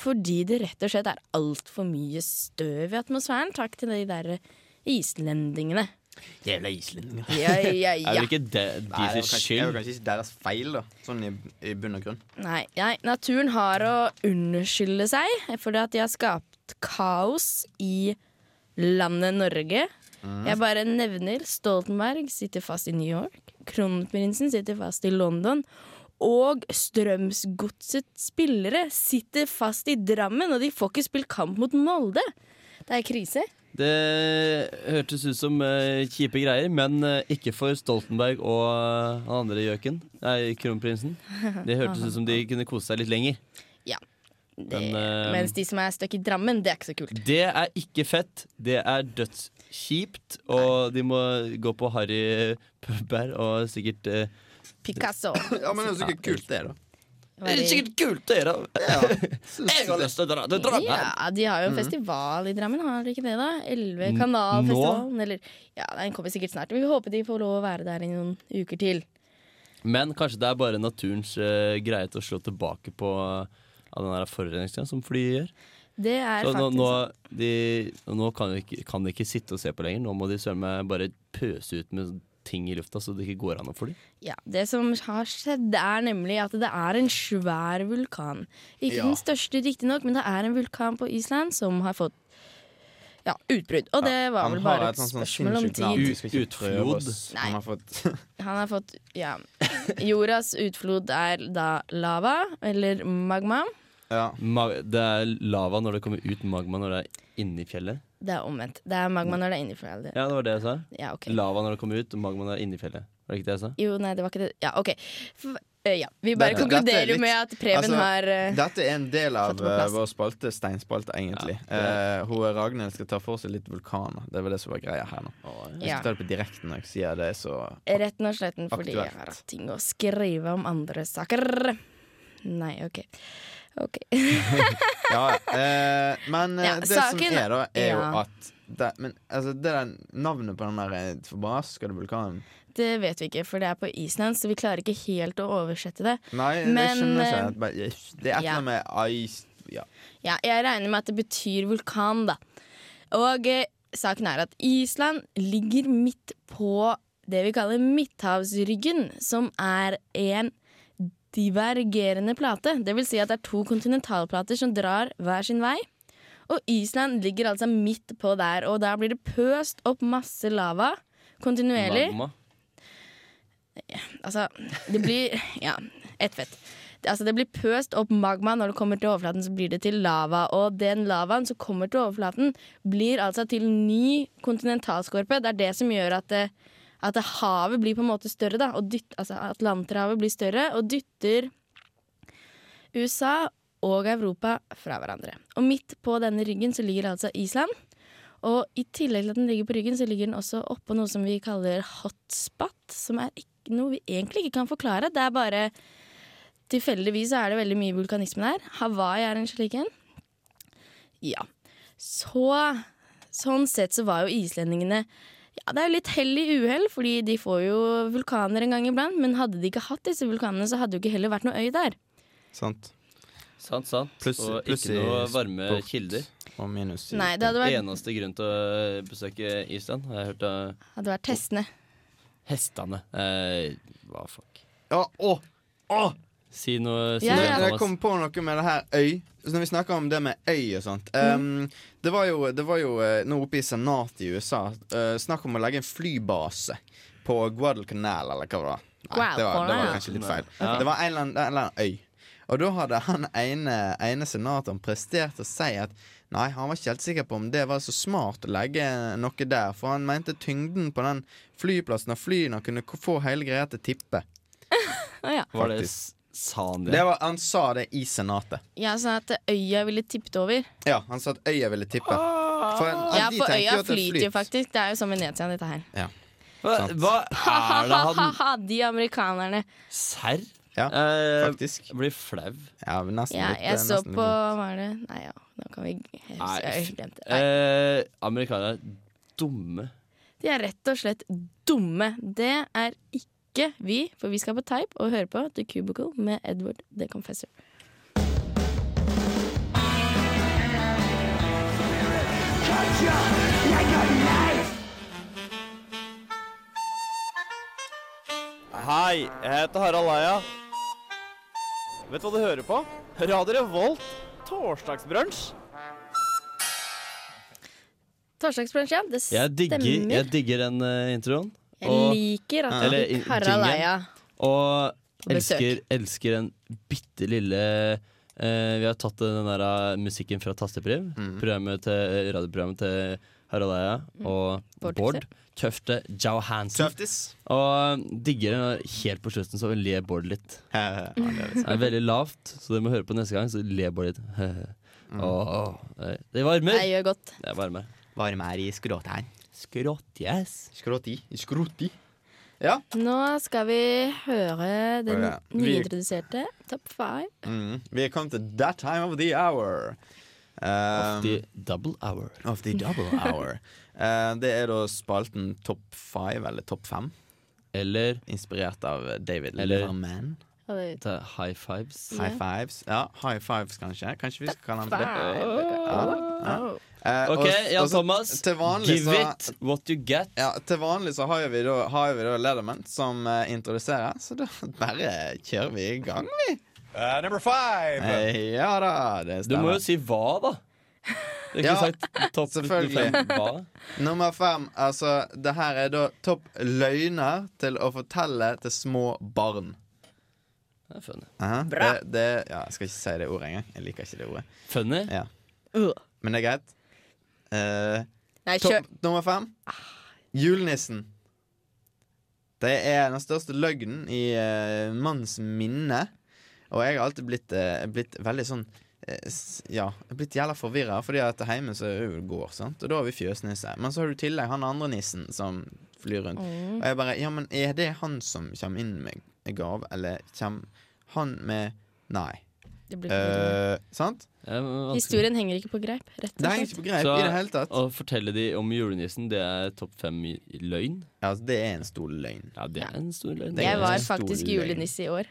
fordi det rett og slett er altfor mye støv i atmosfæren. Takk til de der islendingene. Jævla islendinger. Ja, ja, Er ja. ikke det Nei, det er deres jo det er kanskje ikke deres feil, da. Sånn i, i bunn og grunn. Nei, nei, naturen har å unnskylde seg fordi at de har skapt kaos i landet Norge. Jeg bare nevner Stoltenberg sitter fast i New York. Kronprinsen sitter fast i London. Og Strømsgodsets spillere sitter fast i Drammen, og de får ikke spilt kamp mot Molde. Det er krise. Det hørtes ut som uh, kjipe greier, men uh, ikke for Stoltenberg og eh, han andre gjøken. Nei, kronprinsen. Det hørtes ut som de kunne kose seg litt lenger. Det, Men, mens de som er stuck i Drammen, det er ikke så kult. Det er ikke fett. Det er dødskjipt. Og de må gå på harry Pubber og sikkert Picasso. Ja, men det er jo sikkert kult, det, da. Det er sikkert kult, dere! Jeg har lyst til å dra til Drammen. Ja, de har jo en Mhm. festival i Drammen, har de ikke det? da? Elleve kanalfestivalen, eller Ja, den kommer sikkert snart. Vi håper de får lov å være der i noen uker til. Men kanskje det er bare naturens uh, greie til å slå tilbake på uh, den der forurensninga som flyet gjør. Det er Så faktisk nå, de, nå kan, de ikke, kan de ikke sitte og se på lenger. Nå må de søren meg bare pøse ut med ting i lufta så det ikke går an å fly. Ja, Det som har skjedd, er nemlig at det er en svær vulkan. Ikke Ja. den største, riktignok, men det er en vulkan på Island som har fått ja, utbrudd. Og det var ja, vel bare et et spørsmål om tid. Utflod. Nei. Han har fått Han har fått Ja. Jordas utflod er da lava, eller magma. Ja. Det er lava når det kommer ut magma når det er inni fjellet. Det er omvendt. Det er magma når det er inni fjellet. Ja, det var det jeg sa. Ja, okay. Lava når det kommer ut, og magma når det er inni fjellet. Var det ikke det jeg sa? Jo, nei, det var ikke det. Ja, OK. For, uh, ja. Vi bare Dette- dette er konkluderer litt- med at Preben altså, har uh, Dette er en del av eh, vår spalte, steinspalte, egentlig. Eh, hun Ragnhild skal ta for seg litt vulkaner. Det var det som var greia her nå. Jeg ja, skal ta det på direkten når jeg sier det er så Rett og slett fordi jeg har hatt ting å skrive om andre saker. Nei, OK. OK. Ja, eh, men eh, Ja, det saken- som er, da, er jo at det, Men altså, det der navnet på den der eh, forbaskede vulkanen Det vet vi ikke, for det er på Island, så vi klarer ikke helt å oversette det. Nei, det skjønner jeg eh, ikke. Det er et eller annet med ice ja. Ja, jeg regner med at det betyr vulkan, da. Og eh, saken er at Island ligger midt på det vi kaller Midthavsryggen, som er en divergerende plate. Det vil si at det er to kontinentalplater som drar hver sin vei. Og Island ligger altså midt på der, og der blir det pøst opp masse lava kontinuerlig. Magma. Altså, det blir Ja, ett fett. Det, altså, det blir pøst opp magma når det kommer til overflaten, så blir det til lava. Og den lavaen som kommer til overflaten, blir altså til ny kontinentalskorpe. Det er det som gjør at, det, at havet blir på en måte større, da. Dytt, altså Atlanterhavet blir større og dytter USA og Europa fra hverandre. Og midt på denne ryggen så ligger altså Island. Og i tillegg til at den ligger på ryggen, så ligger den også oppå noe som vi kaller hotspot, som er noe vi egentlig ikke kan forklare. Det er bare Tilfeldigvis er det veldig mye vulkanisme der. Hawaii er en slik en. Ja. Så Sånn sett så var jo islendingene Ja, det er jo litt hell i uhell, fordi de får jo vulkaner en gang iblant. Men hadde de ikke hatt disse vulkanene, så hadde det jo ikke heller vært noe øy der. Sant. Sant, sant. Plus, og plus ikke noe varme sport. kilder. Og minus Nei, det hadde vært, Eneste grunn til å besøke Island, har jeg hørt av hadde vært hestene. hestene. Eh, hva fuck. Ja, å, å! Si noe, si Ja, noe. Jeg kom på noe med det her øy. Så når vi snakker om det med øy og sånt um, det, var jo, det var jo eh, nå oppe i senatet i USA uh, snakk om å legge en flybase på Guadalcanal, eller hva det var. Nei, det var, det var kanskje litt feil. Ja. Det var en eller, annen, en eller annen øy. Og da hadde han ene, ene senatoren prestert å si at nei, han var ikke helt sikker på om det var så smart å legge noe der, for han mente tyngden på den flyplassen og flyene kunne få hele greia til å tippe. Ja. Var det Sa han Det det? var, han sa det i senatet. ja, sånn at øya ville tippet over. Ja, han sa at øya ville tippe. For, Ja, de for øya flyter jo faktisk. Det er jo som Venezia, dette her. Hva, hva er det han de amerikanerne. Serr? Ja, Eh, faktisk. blir flau. Ja, men nesten Ja, litt, jeg eh, så på. Hva er det? Nei, ja. Nå kan vi Jeg glemte det. Eh, amerikanere er dumme. De er rett og slett dumme. Det er ikke vi, for vi skal på Type og høre på The Cubicle med Edward The Confessor. Hei, jeg heter Harald Eia. Vet du hva du hører på? Radio Revolt. Torsdagsbrunsj. Torsdagsbrunsj, ja. Det Jeg digger, stemmer. jeg digger den uh, introen. Jeg liker at du fikk Harald. Eia. og elsker, elsker den bitte lille eh, Vi har tatt den der eh, musikken fra Tastepriv. Mm. Programmet til, radioprogrammet til Harald Eia og Bård Bård Tøfte Johansen. Tøftis. Og digger den helt på slutten, så ler Bård litt. Det er Det er veldig lavt, så dere må høre på neste gang, så ler Bård litt. Mm. Og, det- det varmer. Det gjør godt. Det varmer. varmer er i skråtegn. Skrått, yes. Skråti. Skråti. Ja. Nå skal vi høre den vi- nyintroduserte Top Five. Mm. Vi er kommet til that time of the hour. Um, Of the double hour. of the double hour. uh, det er da spalten Top five, eller Topp fem, Eller inspirert av David Eller- high fives. High fives. Ja, high fives, kanskje. Kanskje vi skal kalle den for det. Ja, ja. Eh, OK, og- Jan og så- Thomas. Vanlig, Give så, it what you get. ja, til vanlig så har vi da, har vi da Lederman som uh, introduserer, så da bare kjører vi i gang, vi. Uh, number five. Eh, ja da, det Du må jo si hva, da. Det er ikke Ja, sagt topp selvfølgelig. fem. Nummer fem, altså Det her er da topp løgner til å fortelle til små barn. Det er funny. Aha. Bra. Det, det, ja, jeg skal ikke si det ordet engang. Jeg liker ikke det ordet. Funny? Ja. Uh. Men det er greit. Eh, Nei, topp nummer fem. Julenissen. Det er den største løgnen i uh, manns minne. Og jeg har alltid blitt, uh, blitt veldig sånn uh, Ja, blitt jævla forvirra, fordi at hjemme så er det gård, sant? og da har vi fjøsnisse. Men så har du i tillegg han andre nissen som flyr rundt. Mm. Og jeg bare Ja, men er det han som kommer inn med gave, eller kommer han med Nei. Eh, sant? Historien henger ikke på greip, rett Det henger ikke på greip Så- i det hele tatt. Å fortelle de om julenissen, det er topp fem i i løgn? Ja, altså, det er en stor løgn. Ja, det er en stor løgn. Det er Jeg en var stor faktisk løgn. julenisse i år,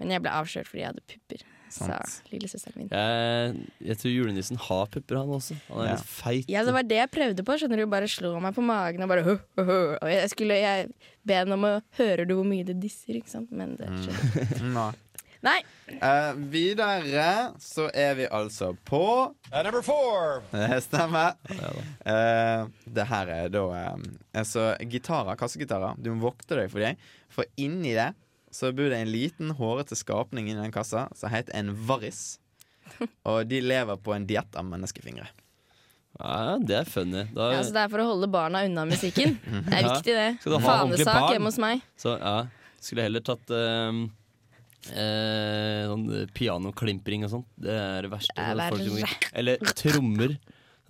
men jeg ble avslørt fordi jeg hadde pupper. Sa Sant. lillesøsteren min. Jeg, jeg tror julenissen har pupper, han også. Han er Ja. litt feit. Ja, det var det jeg prøvde på. Skjønner du, Bare slå meg på magen og bare hø, hø, hø. Og jeg skulle jeg be henne om å Hører du hvor mye det disser? Ikke sant? Men det skjønner Nei. Nei. Uh, videre så er vi altså på Uh, number four. Det stemmer. Uh, det her er da eh, Altså, gitarer, kassegitarer. Du må vokte deg for dem. For inni det så bor det en liten, hårete skapning inni den kassa som heter en varris. Og de lever på en diett av menneskefingre. Ja, det er funny. Da, Ja, så det er for å holde barna unna musikken. Det er Ja. viktig, det. Fanesak hjemme hos meg. Så ja, skulle heller tatt ehm, eh, sånn pianoklimpring og sånt. Det er det verste. Det er Det er folk som- Eller trommer.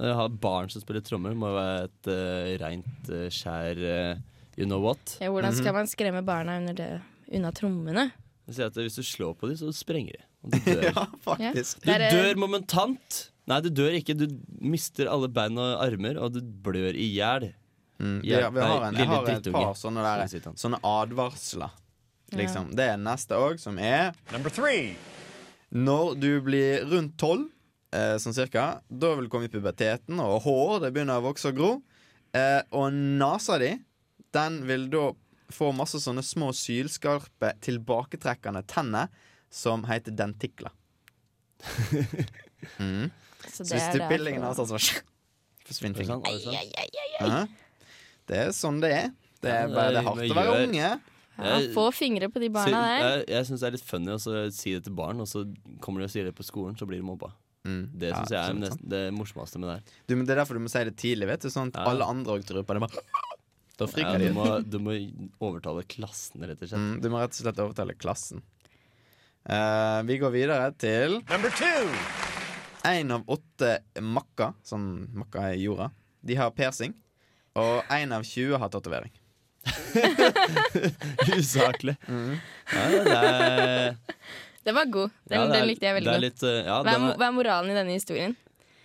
Jeg har barn som spiller trommer. Må være et uh, reint uh, skjær uh, you know what. Ja, hvordan skal man skremme barna under det, unna trommene? At Hvis du slår på dem, så sprenger de. Og du dør. Ja, faktisk. Du er- dør momentant! Nei, du dør ikke. Du mister alle bein og armer, og du blør i hjel. Mm, vi, Ja, vi har en, jeg har et par sånne, der, Sånn sånne advarsler. Liksom. Det er neste òg, som er Number three. Når du blir rundt tolv, eh, sånn cirka, da vil du komme i puberteten, og hår det begynner å vokse og gro. Eh, og nesa di, den vil da få masse sånne små sylskarpe, tilbaketrekkende tenner som heter dentikler. mm. Så Så hvis er du derfor- piller i nesa, så forsvinner ting. det det. Det er sånn det er. Det er, bare, det er hardt å være unge. Ja, Jeg- få fingre på de barna der. jeg jeg syns det er litt funny å si det til barn, og så kommer de og sier det på skolen, så blir de mobba. Mm. Det Ja, jeg er nesten det morsomste med det her. Du, men det er derfor du må si det tidlig, vet du. Sånn at Ja. alle andre òg tror på det. Da Ja, friker du, de. må, du må overtale klassen, rett og slett. Mm, du må rett og slett overtale klassen. Uh, vi går videre til Én av åtte makker, sånn makker i jorda, de har piercing. Og én av 20 har tatovering. Usaklig. Mm. Ja, det er, Den var god. Den, ja, det er- den likte jeg veldig godt. litt, uh, ja, Hva er, hva er moralen i denne historien?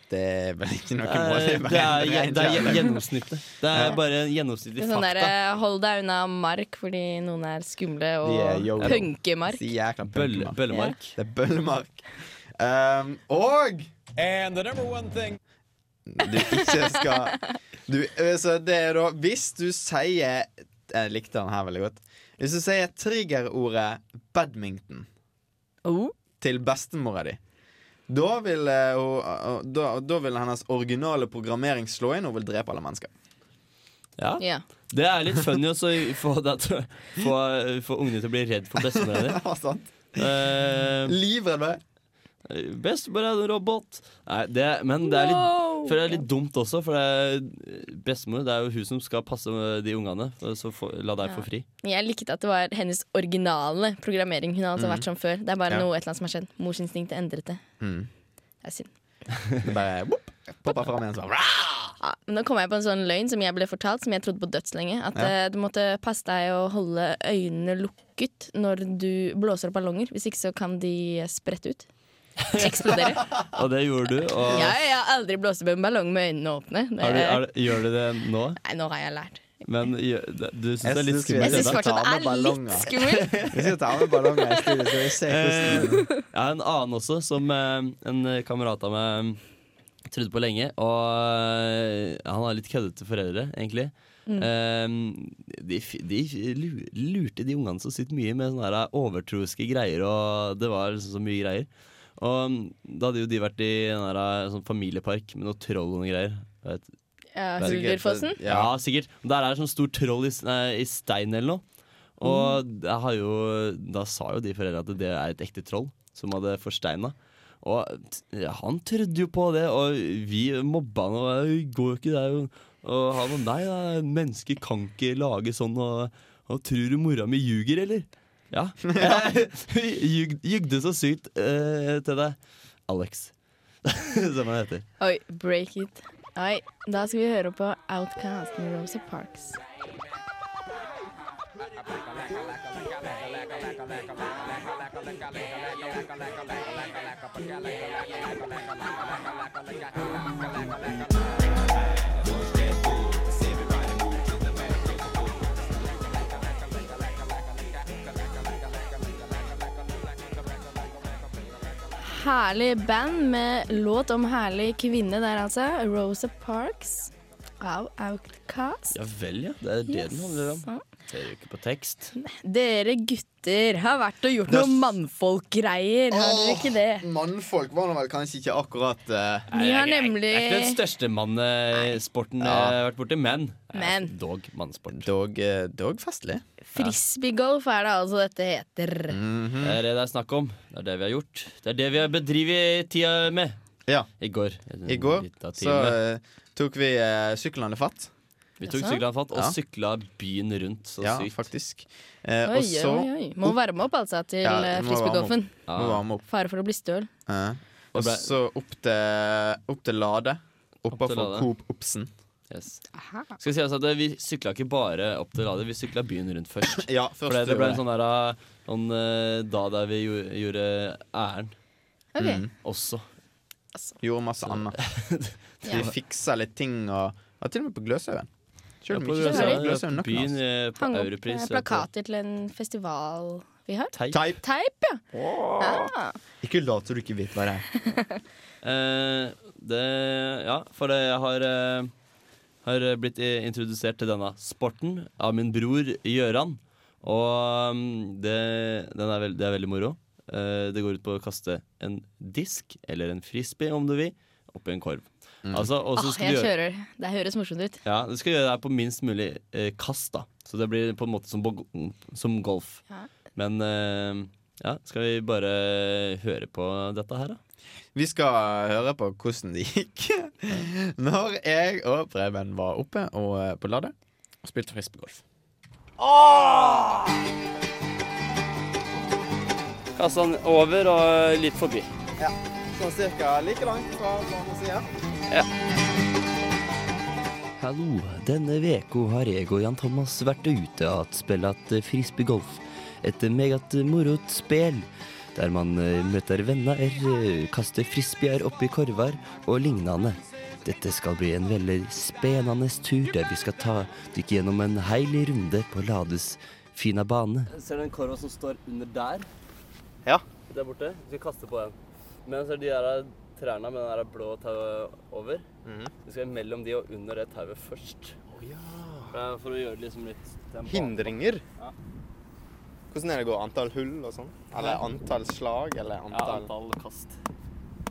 Det er vel ikke noe Eh, mål. det bare er, det er gjennomsnittet. Det er bare en gjennomsnittlig sånn fakta. der, Hold deg unna mark fordi noen er skumle, og punkemark. Punkemark. bøllemark. Det er bøllemark. Um, og And the number one thing du ikke skal du, eh, Så det er da Hvis du sier Jeg likte den her veldig godt. Hvis du sier triggerordet badminton Oh. til bestemora di, da vil, eh, hun, eh, da, da vil hennes originale programmering slå inn og vil drepe alle mennesker. Ja. Ja. Det er litt funny å få, få, få ungene til å bli redd for bestemora di. Ja, sant. Eh, Livredd meg. Bestemor er en robot. Nei, det, men det er litt Wow. For det er litt dumt også, for det er, bestemor det er jo hun som skal passe de ungene. Så for, la deg Ja. få fri. Jeg likte at det var hennes originale programmering. Hun har altså vært som før. Det er bare Ja. noe et eller annet som har skjedd. Morsinstinktet endret det. Mm. Det er synd. Det bare whoop, poppa fram igjen. sånn. Ja, men nå kom jeg på en sånn løgn som jeg ble fortalt, som jeg trodde på dødslenge. At Ja. uh, du måtte passe deg å holde øynene lukket når du blåser opp ballonger. Hvis ikke så kan de sprette ut. Eksplodere. Og det gjorde du. Og ja, jeg har aldri blåst opp en ballong med øynene åpne. Det, er du, er, du- gjør du det nå? Nei, nå har jeg lært. Men du syns det er litt skummelt? Jeg syns fortsatt det er litt skummelt. Vi skal ta med ballonger i studio, så vi ser hvordan Eh, Jeg har en annen også, som eh, en kamerat av meg trodde på lenge. Og eh, han har litt køddete foreldre, egentlig. Mm. de, de lurte de ungene så sykt mye med sånne overtroiske greier, og det var liksom så mye greier. Og mm, da hadde jo de vært i en der, eh, sånn familiepark med noe troll og noen greier. Vet, Ja, er Hulderfossen. ja. sikkert. Der er det sånn stor troll i, i stein eller noe. Og det har jo, da sa jo de foreldrene at det er et ekte troll som hadde forsteina. Og ja, han trodde jo på det, og vi mobba han. Og går jo ikke, det er Og han og nei, da, mennesker kan ikke lage sånn. Og, og tror du mora mi ljuger, eller? Ja. hun jugde så sykt uh, til deg. Alex, som han heter. Oi, break it. Oi, da skal vi høre på Outcast med Rosa Parks. Herlig band med låt om herlig kvinne der, altså. Rosa Parks av Outcast. Ja vel, ja. Det er det den handler om. Ser jo ikke på tekst. Dere gutter har vært og gjort noe mannfolkgreier, har dere ikke det? Mannfolk var nå vel kanskje ikke akkurat eh, Vi har Det er ikke den største mannesporten jeg har vært borti, men er Men. dog mannesport. dog, eh, dog festlig. frisbeegolf er det altså dette heter. Mhm. Det er det det er snakk om. Det er det vi har gjort. Det er det vi har bedrevet tida med. Ja. I går. I går så eh, tok vi uh, syklene fatt. Vi tok Jaså? og Ja. sykla byen rundt. Så Ja, sykt. faktisk. Eh, Oi, og så oi, oi. Må varme opp altså til Ja, eh, frisbeegolfen. Ja. Fare for å bli støl. Eh, og så opp til, opp til Lade. til Oppafor. Coop Obsen. Yes. Skal si altså at Vi sykla ikke bare opp til Lade, vi sykla byen rundt først. Ja, først det, det ble en sånn der, uh, sånn, uh, da der vi gjorde, gjorde æren okay. Mm. også. Gjorde masse annet. Vi fiksa litt ting og og Til og med på Gløshaugen. Byen, nøkkelen. eh, på Hang opp Europris. eh, plakater til en festival vi har. Teip. Teip. Teip, ja. Ah. Ikke lat som du ikke vet hva det er. Eh, det, ja, for det, jeg har, eh, har blitt i- introdusert til denne sporten av min bror Gjøran. Og mm, det, den er veld, det er veldig moro. Eh, det går ut på å kaste en disk, eller en frisbee om du vil, oppi en korv. Altså, og så Ah, jeg gjøre kjører. Det høres morsomt ut. ja, Du skal gjøre det her på minst mulig eh, kast, da. Så det blir på en måte som, som golf. Ja. Men eh, ja, skal vi bare høre på dette her, da? Vi skal høre på hvordan det gikk når jeg og Preben var oppe og eh, på Lade og spilte frisbeegolf. Kassa den over og litt forbi. Sånn cirka like langt fra banesida. Hallo, denne veka har jeg og Jan Thomas vært ute og spilt frisbeegolf. Et meget morot spill der man eh, møter venner, eh, kaster frisbeer oppi korver og lignende. Dette skal bli en veldig spennende tur der vi skal ta dykke gjennom en hel runde på Lades fine bane. Ser du den korva som står under der? Ja. Der borte. Vi skal kaste på den. Men så er de der trærne med den der blå tauet over. Vi skal mellom de og under det tauet først. For å gjøre det liksom litt tempo. Hindringer? Ja. Hvordan er det går? Antall hull og sånn? Eller antall slag? Eller antall Ja, antall kast.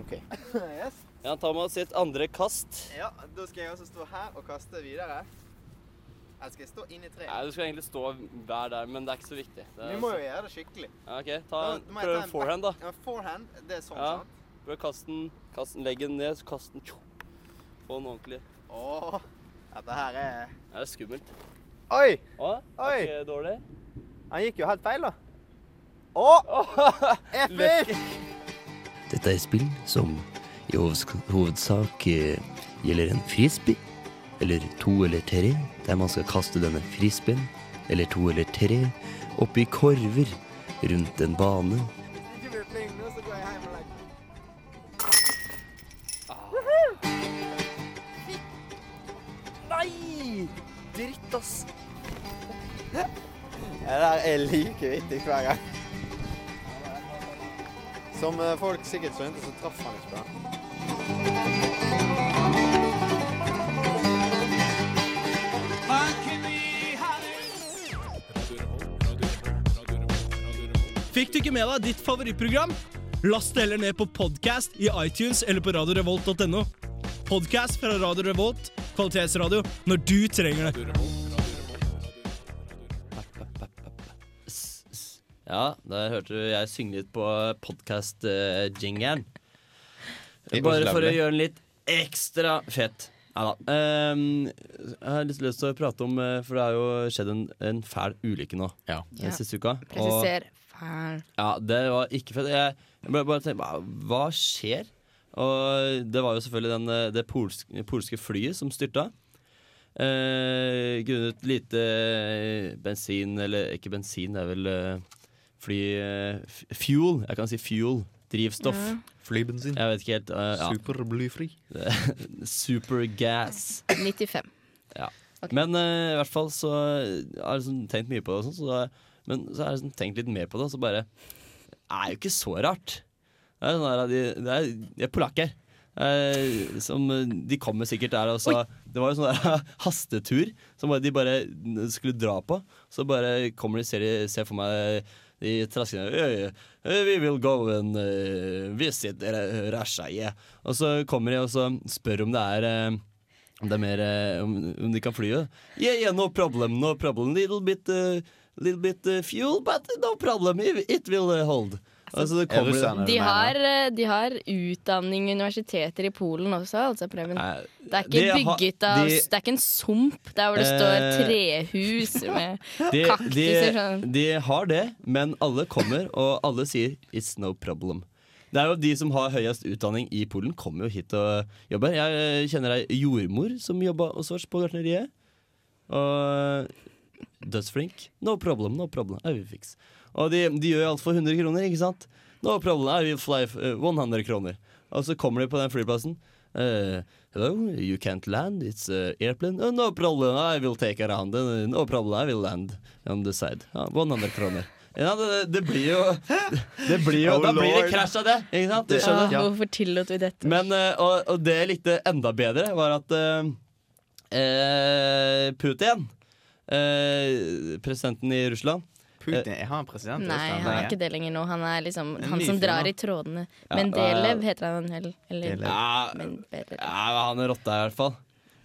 OK. yes. ta Thomas sitt andre kast. Ja, da skal jeg også stå her og kaste videre. Eller skal jeg stå inn i treet? Nei, Du skal egentlig stå hver der, men det er ikke så viktig. Det er Vi må jo gjøre det skikkelig. Ja, ok, ta Da prøv ta en forehand, da. Ja, forehand, det er sånn, Ja. sant? Prøv kast den, kast den, legg den ned, så kast den. tjo. Få den ordentlig. Åh, dette her er Det er skummelt. Oi! Å, Oi. er ikke dårlig? Han gikk jo helt feil, da. Å! Epic! Dette er spill som i hovedsak eh, gjelder en frisbee, eller to eller tre, der man skal kaste denne frisbeen, eller to eller tre, oppi korver rundt en bane. Der er like vittig hver gang. Som eh, folk sikkert skjønte, så traff han ikke på den. Fikk du ikke med deg ditt favorittprogram? Last det heller ned på podcast i iTunes eller på radiorevolt.no. Podcast fra Radio Revolt, kvalitetsradio, når du trenger det. Ja, der hørte du jeg synge litt på podkast-jingeren. Er Bare for å gjøre den litt ekstra fett. Ja da. Um, jeg har litt lyst til å prate om eh, For det har jo skjedd en, en fæl ulykke nå Ja. den siste uka. Og Presiser fæl. ja, det var ikke fett. Jeg, jeg ble bare tenkt, hva, skjer? Og det var jo selvfølgelig den, eh, det polske, polske flyet som styrta. Eh, grunnet lite eh, bensin, eller ikke bensin, det er vel eh, fly eh, Fuel. Jeg kan si fuel. Drivstoff. Ja. Flybensin. Jeg vet ikke helt. Uh, ja. Superblyfri. Supergas. 95. Ok. Men uh, i hvert fall så har jeg liksom tenkt mye på det, og sånt, så da, men så har jeg liksom tenkt litt mer på det, og så bare Det er jo ikke så rart. Det er, sånn der, de, det er, de er polakker. Eh, som, de kommer sikkert der og så Det var jo sånn der hastetur som de bare skulle dra på. Så bare kommer de, ser, ser for meg de traskene «Øy, øy, We will go and eh, visit Russia, yeah. Og så kommer de og så spør om det er eh, om det er mer eh, om, de kan fly. Yeah, yeah, no problem, no problem. Little bit, little bit fuel, but no problem. It, will hold. Altså, kommer russerne De har, eh, de har utdanning universiteter i Polen også, altså, Preben. Det er ikke de bygget av de- Det er ikke en sump der hvor det står Eh, trehus med de, kaktuser de, sånn. de har det, men alle kommer, og alle sier 'it's no problem'. Det er jo De som har høyest utdanning i Polen, kommer jo hit og jobber. Jeg eh, kjenner ei jordmor som jobba hos oss på gartneriet. Og dødsflink. No problem, no problem. I will fix. Og de, de gjør alt for 100 kroner, ikke sant? No problem, I will fly eh, 100 kroner. Og så kommer de på den flyplassen. Uh, hello, you can't land, it's an airplane. Uh, no problem, I will take around. Uh, no problem, I will land on the side. Ja, 100 kroner. Ja, det, det blir jo Det blir jo Oh, Da blir det krasj av det, ikke sant? Du Ja, hvorfor tillot vi dette? Men, eh, og, og det jeg likte enda bedre, var at eh, eh, Putin, eh, presidenten i Russland, Putin er han president? Nei, han er ikke det lenger nå. Han er liksom han som drar i trådene. Ja, Mendelev eh, heter han vel. Eller Ja, men, ja han er rotta i hvert fall.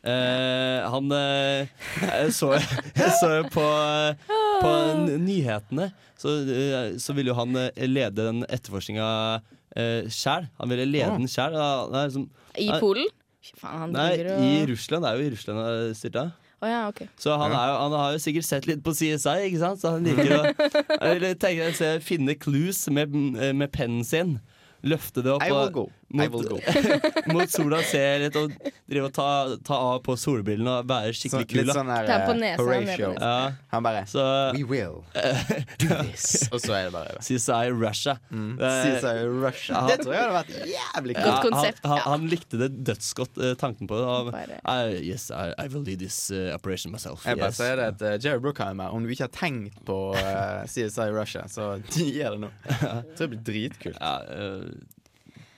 Uh, han uh, Jeg så, jeg så på, på, på nyhetene, så, eh, så ville jo han eh, lede den etterforskninga uh, sjæl. Han ville lede den sjæl. Liksom, I Polen? Faen, han nei, og i Russland. Det er jo i Russland han styrta. Å ja, okay. Så han, er jo, han har jo sikkert sett litt på CSI, ikke sant? Så han liker å jeg tenker, finne clues med, med pennen sin. Løfte det opp I will og, mot, will go. mot sola, se litt og drive og ta, ta av på solbrillene og være skikkelig kul. Litt sånn der på Horatio. Ja, Han bare så We will do this. Og så er det bare. CSI Russia. Mm. Det- CSI Russia. Ja. Det tror jeg hadde vært jævlig kult. konsept, Han, han, han likte det dødsgodt, eh, tanken på det. Og, I, yes, I, I will lead this uh, operation myself. Jeg bare yes. sier det at uh, Jerry Brookheimer, om du ikke har tenkt på uh, CSI Russia, så gjør det nå. Jeg tror det blir dritkult. Ja, eh,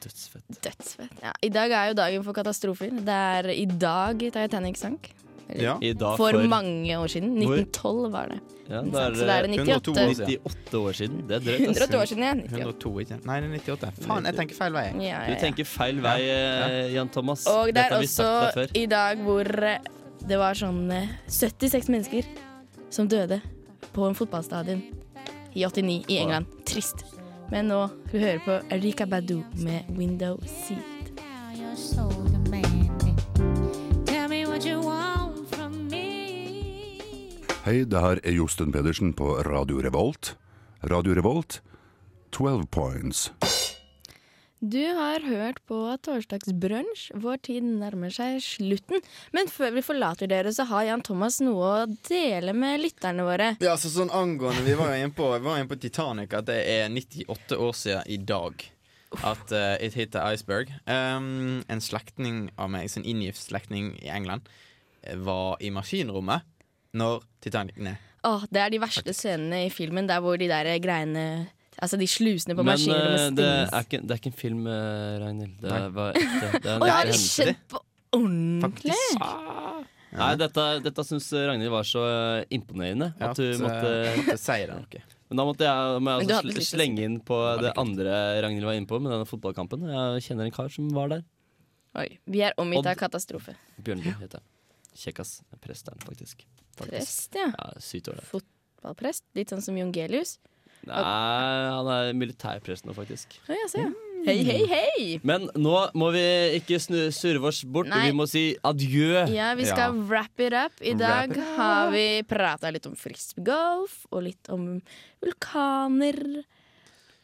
dødsfett. Dødsfett. Ja, I dag er jo dagen for katastrofer. Det er i dag Titanic sank. Ja. I dag For, for, mange år siden. Hvor? 1912 var det. ja, det er, så da er det 98. 98 år siden. Det er drøyt. 102 år siden, ja. 102, ikke? Nei, det er 98. Faen, jeg tenker feil vei. Ja, ja, Du tenker feil vei, eh, Jan Thomas. Og det er også i dag hvor eh, det var sånn eh, 76 mennesker som døde på en fotballstadion i 89 i England. Trist. Men nå skal vi høre på Erika Badu med 'Window Seat'. Hei, det her er Josten Pedersen på Radio Revolt. Radio Revolt, 12 points. Du har hørt på Torsdagsbrunsj. Vår tid nærmer seg slutten. Men før vi forlater dere, så har Jan Thomas noe å dele med lytterne våre. Ja, så sånn angående Vi var jo inne på, inn på Titanic, at det er 98 år siden i dag. At uh, it hit the iceberg. Um, en slektning av meg, en inngift slektning i England, eh, var i maskinrommet når Titanic ned. Åh, det er de verste scenene i filmen, der hvor de der greiene Altså de slusene på Men maskinrommet eh, det er, ikke, det er ikke en film, eh, Ragnhild. Det var det, Det er en har det skjedd på ordentlig? Ah. Nei, dette, dette syns Ragnhild var så eh, imponerende Ja, at du måtte måtte seire det noe. Men da måtte jeg, må jeg du altså sl- slenge inn på det andre Ragnhild var inne på, med denne fotballkampen. Jeg kjenner en kar som var der. Oi, vi er omgitt av katastrofe. Bjørnby heter jeg. Kjekkas. Presteren, faktisk. faktisk. Prest, ja. Ja. Fotballprest. Litt sånn som Jongelius. Nei, han er militærprest nå, faktisk. Hei, jeg ser. ja. Hei, hei, hei! Men nå må vi ikke snu, surve oss bort. Nei. Vi må si adjø. Ja, vi skal wrap it up. I dag it har vi prata litt om frisbeegolf, og litt om vulkaner.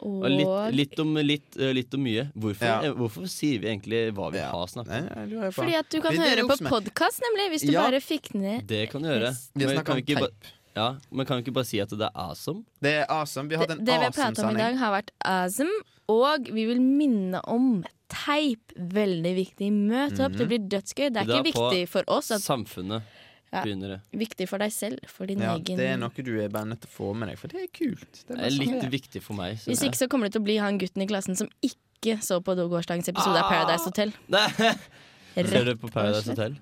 Og, Og litt, litt, om, litt, eh, litt om mye. Hvorfor, Ja. eh, hvorfor sier vi egentlig hva vi Ja. har snakket Nei, om? jeg lurer på. Fordi at du kan Det er høre på oppsummert. podkast, nemlig, hvis du Ja. bare fikk ned Det kan du gjøre. Vi har kan om vi ikke ba- teip. Ja, men kan vi ikke bare si at det er awesome? Det er awesome. Vi har Det, hatt en det vi har pratet om i dag, har vært awesome. Og vi vil minne om teip. Veldig viktig. Møt opp, det blir dødsgøy. Det er Det er ikke viktig for oss, at, Samfunnet Ja. begynner det. viktig for deg selv. For din Ja, egen det er noe du er bare nødt til å få med deg, for det er kult. Det Det er sånn litt det er. viktig for meg. Hvis ikke så kommer du til å bli han gutten i klassen som ikke så på gårsdagens episode av Paradise Hotel. Ser du på Paradise. Hotel?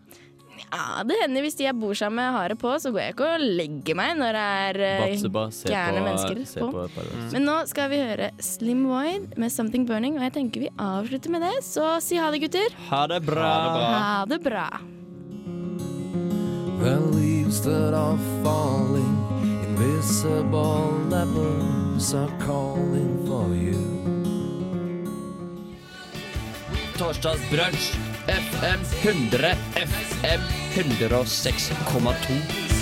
Ja, det hender hvis de jeg bor sammen med har det på, så går jeg ikke og legger meg når det er eh, Batsuba, gærne mennesker se på. på mm. Men nå skal vi høre Slim Void med Something Burning, og jeg tenker vi avslutter med det. Så si ha det, gutter. Ha det bra! Ha det bra. The leaves that are falling, invisible lepers are calling for you. Torsdagsbrunsj FM 100 FM 106,2.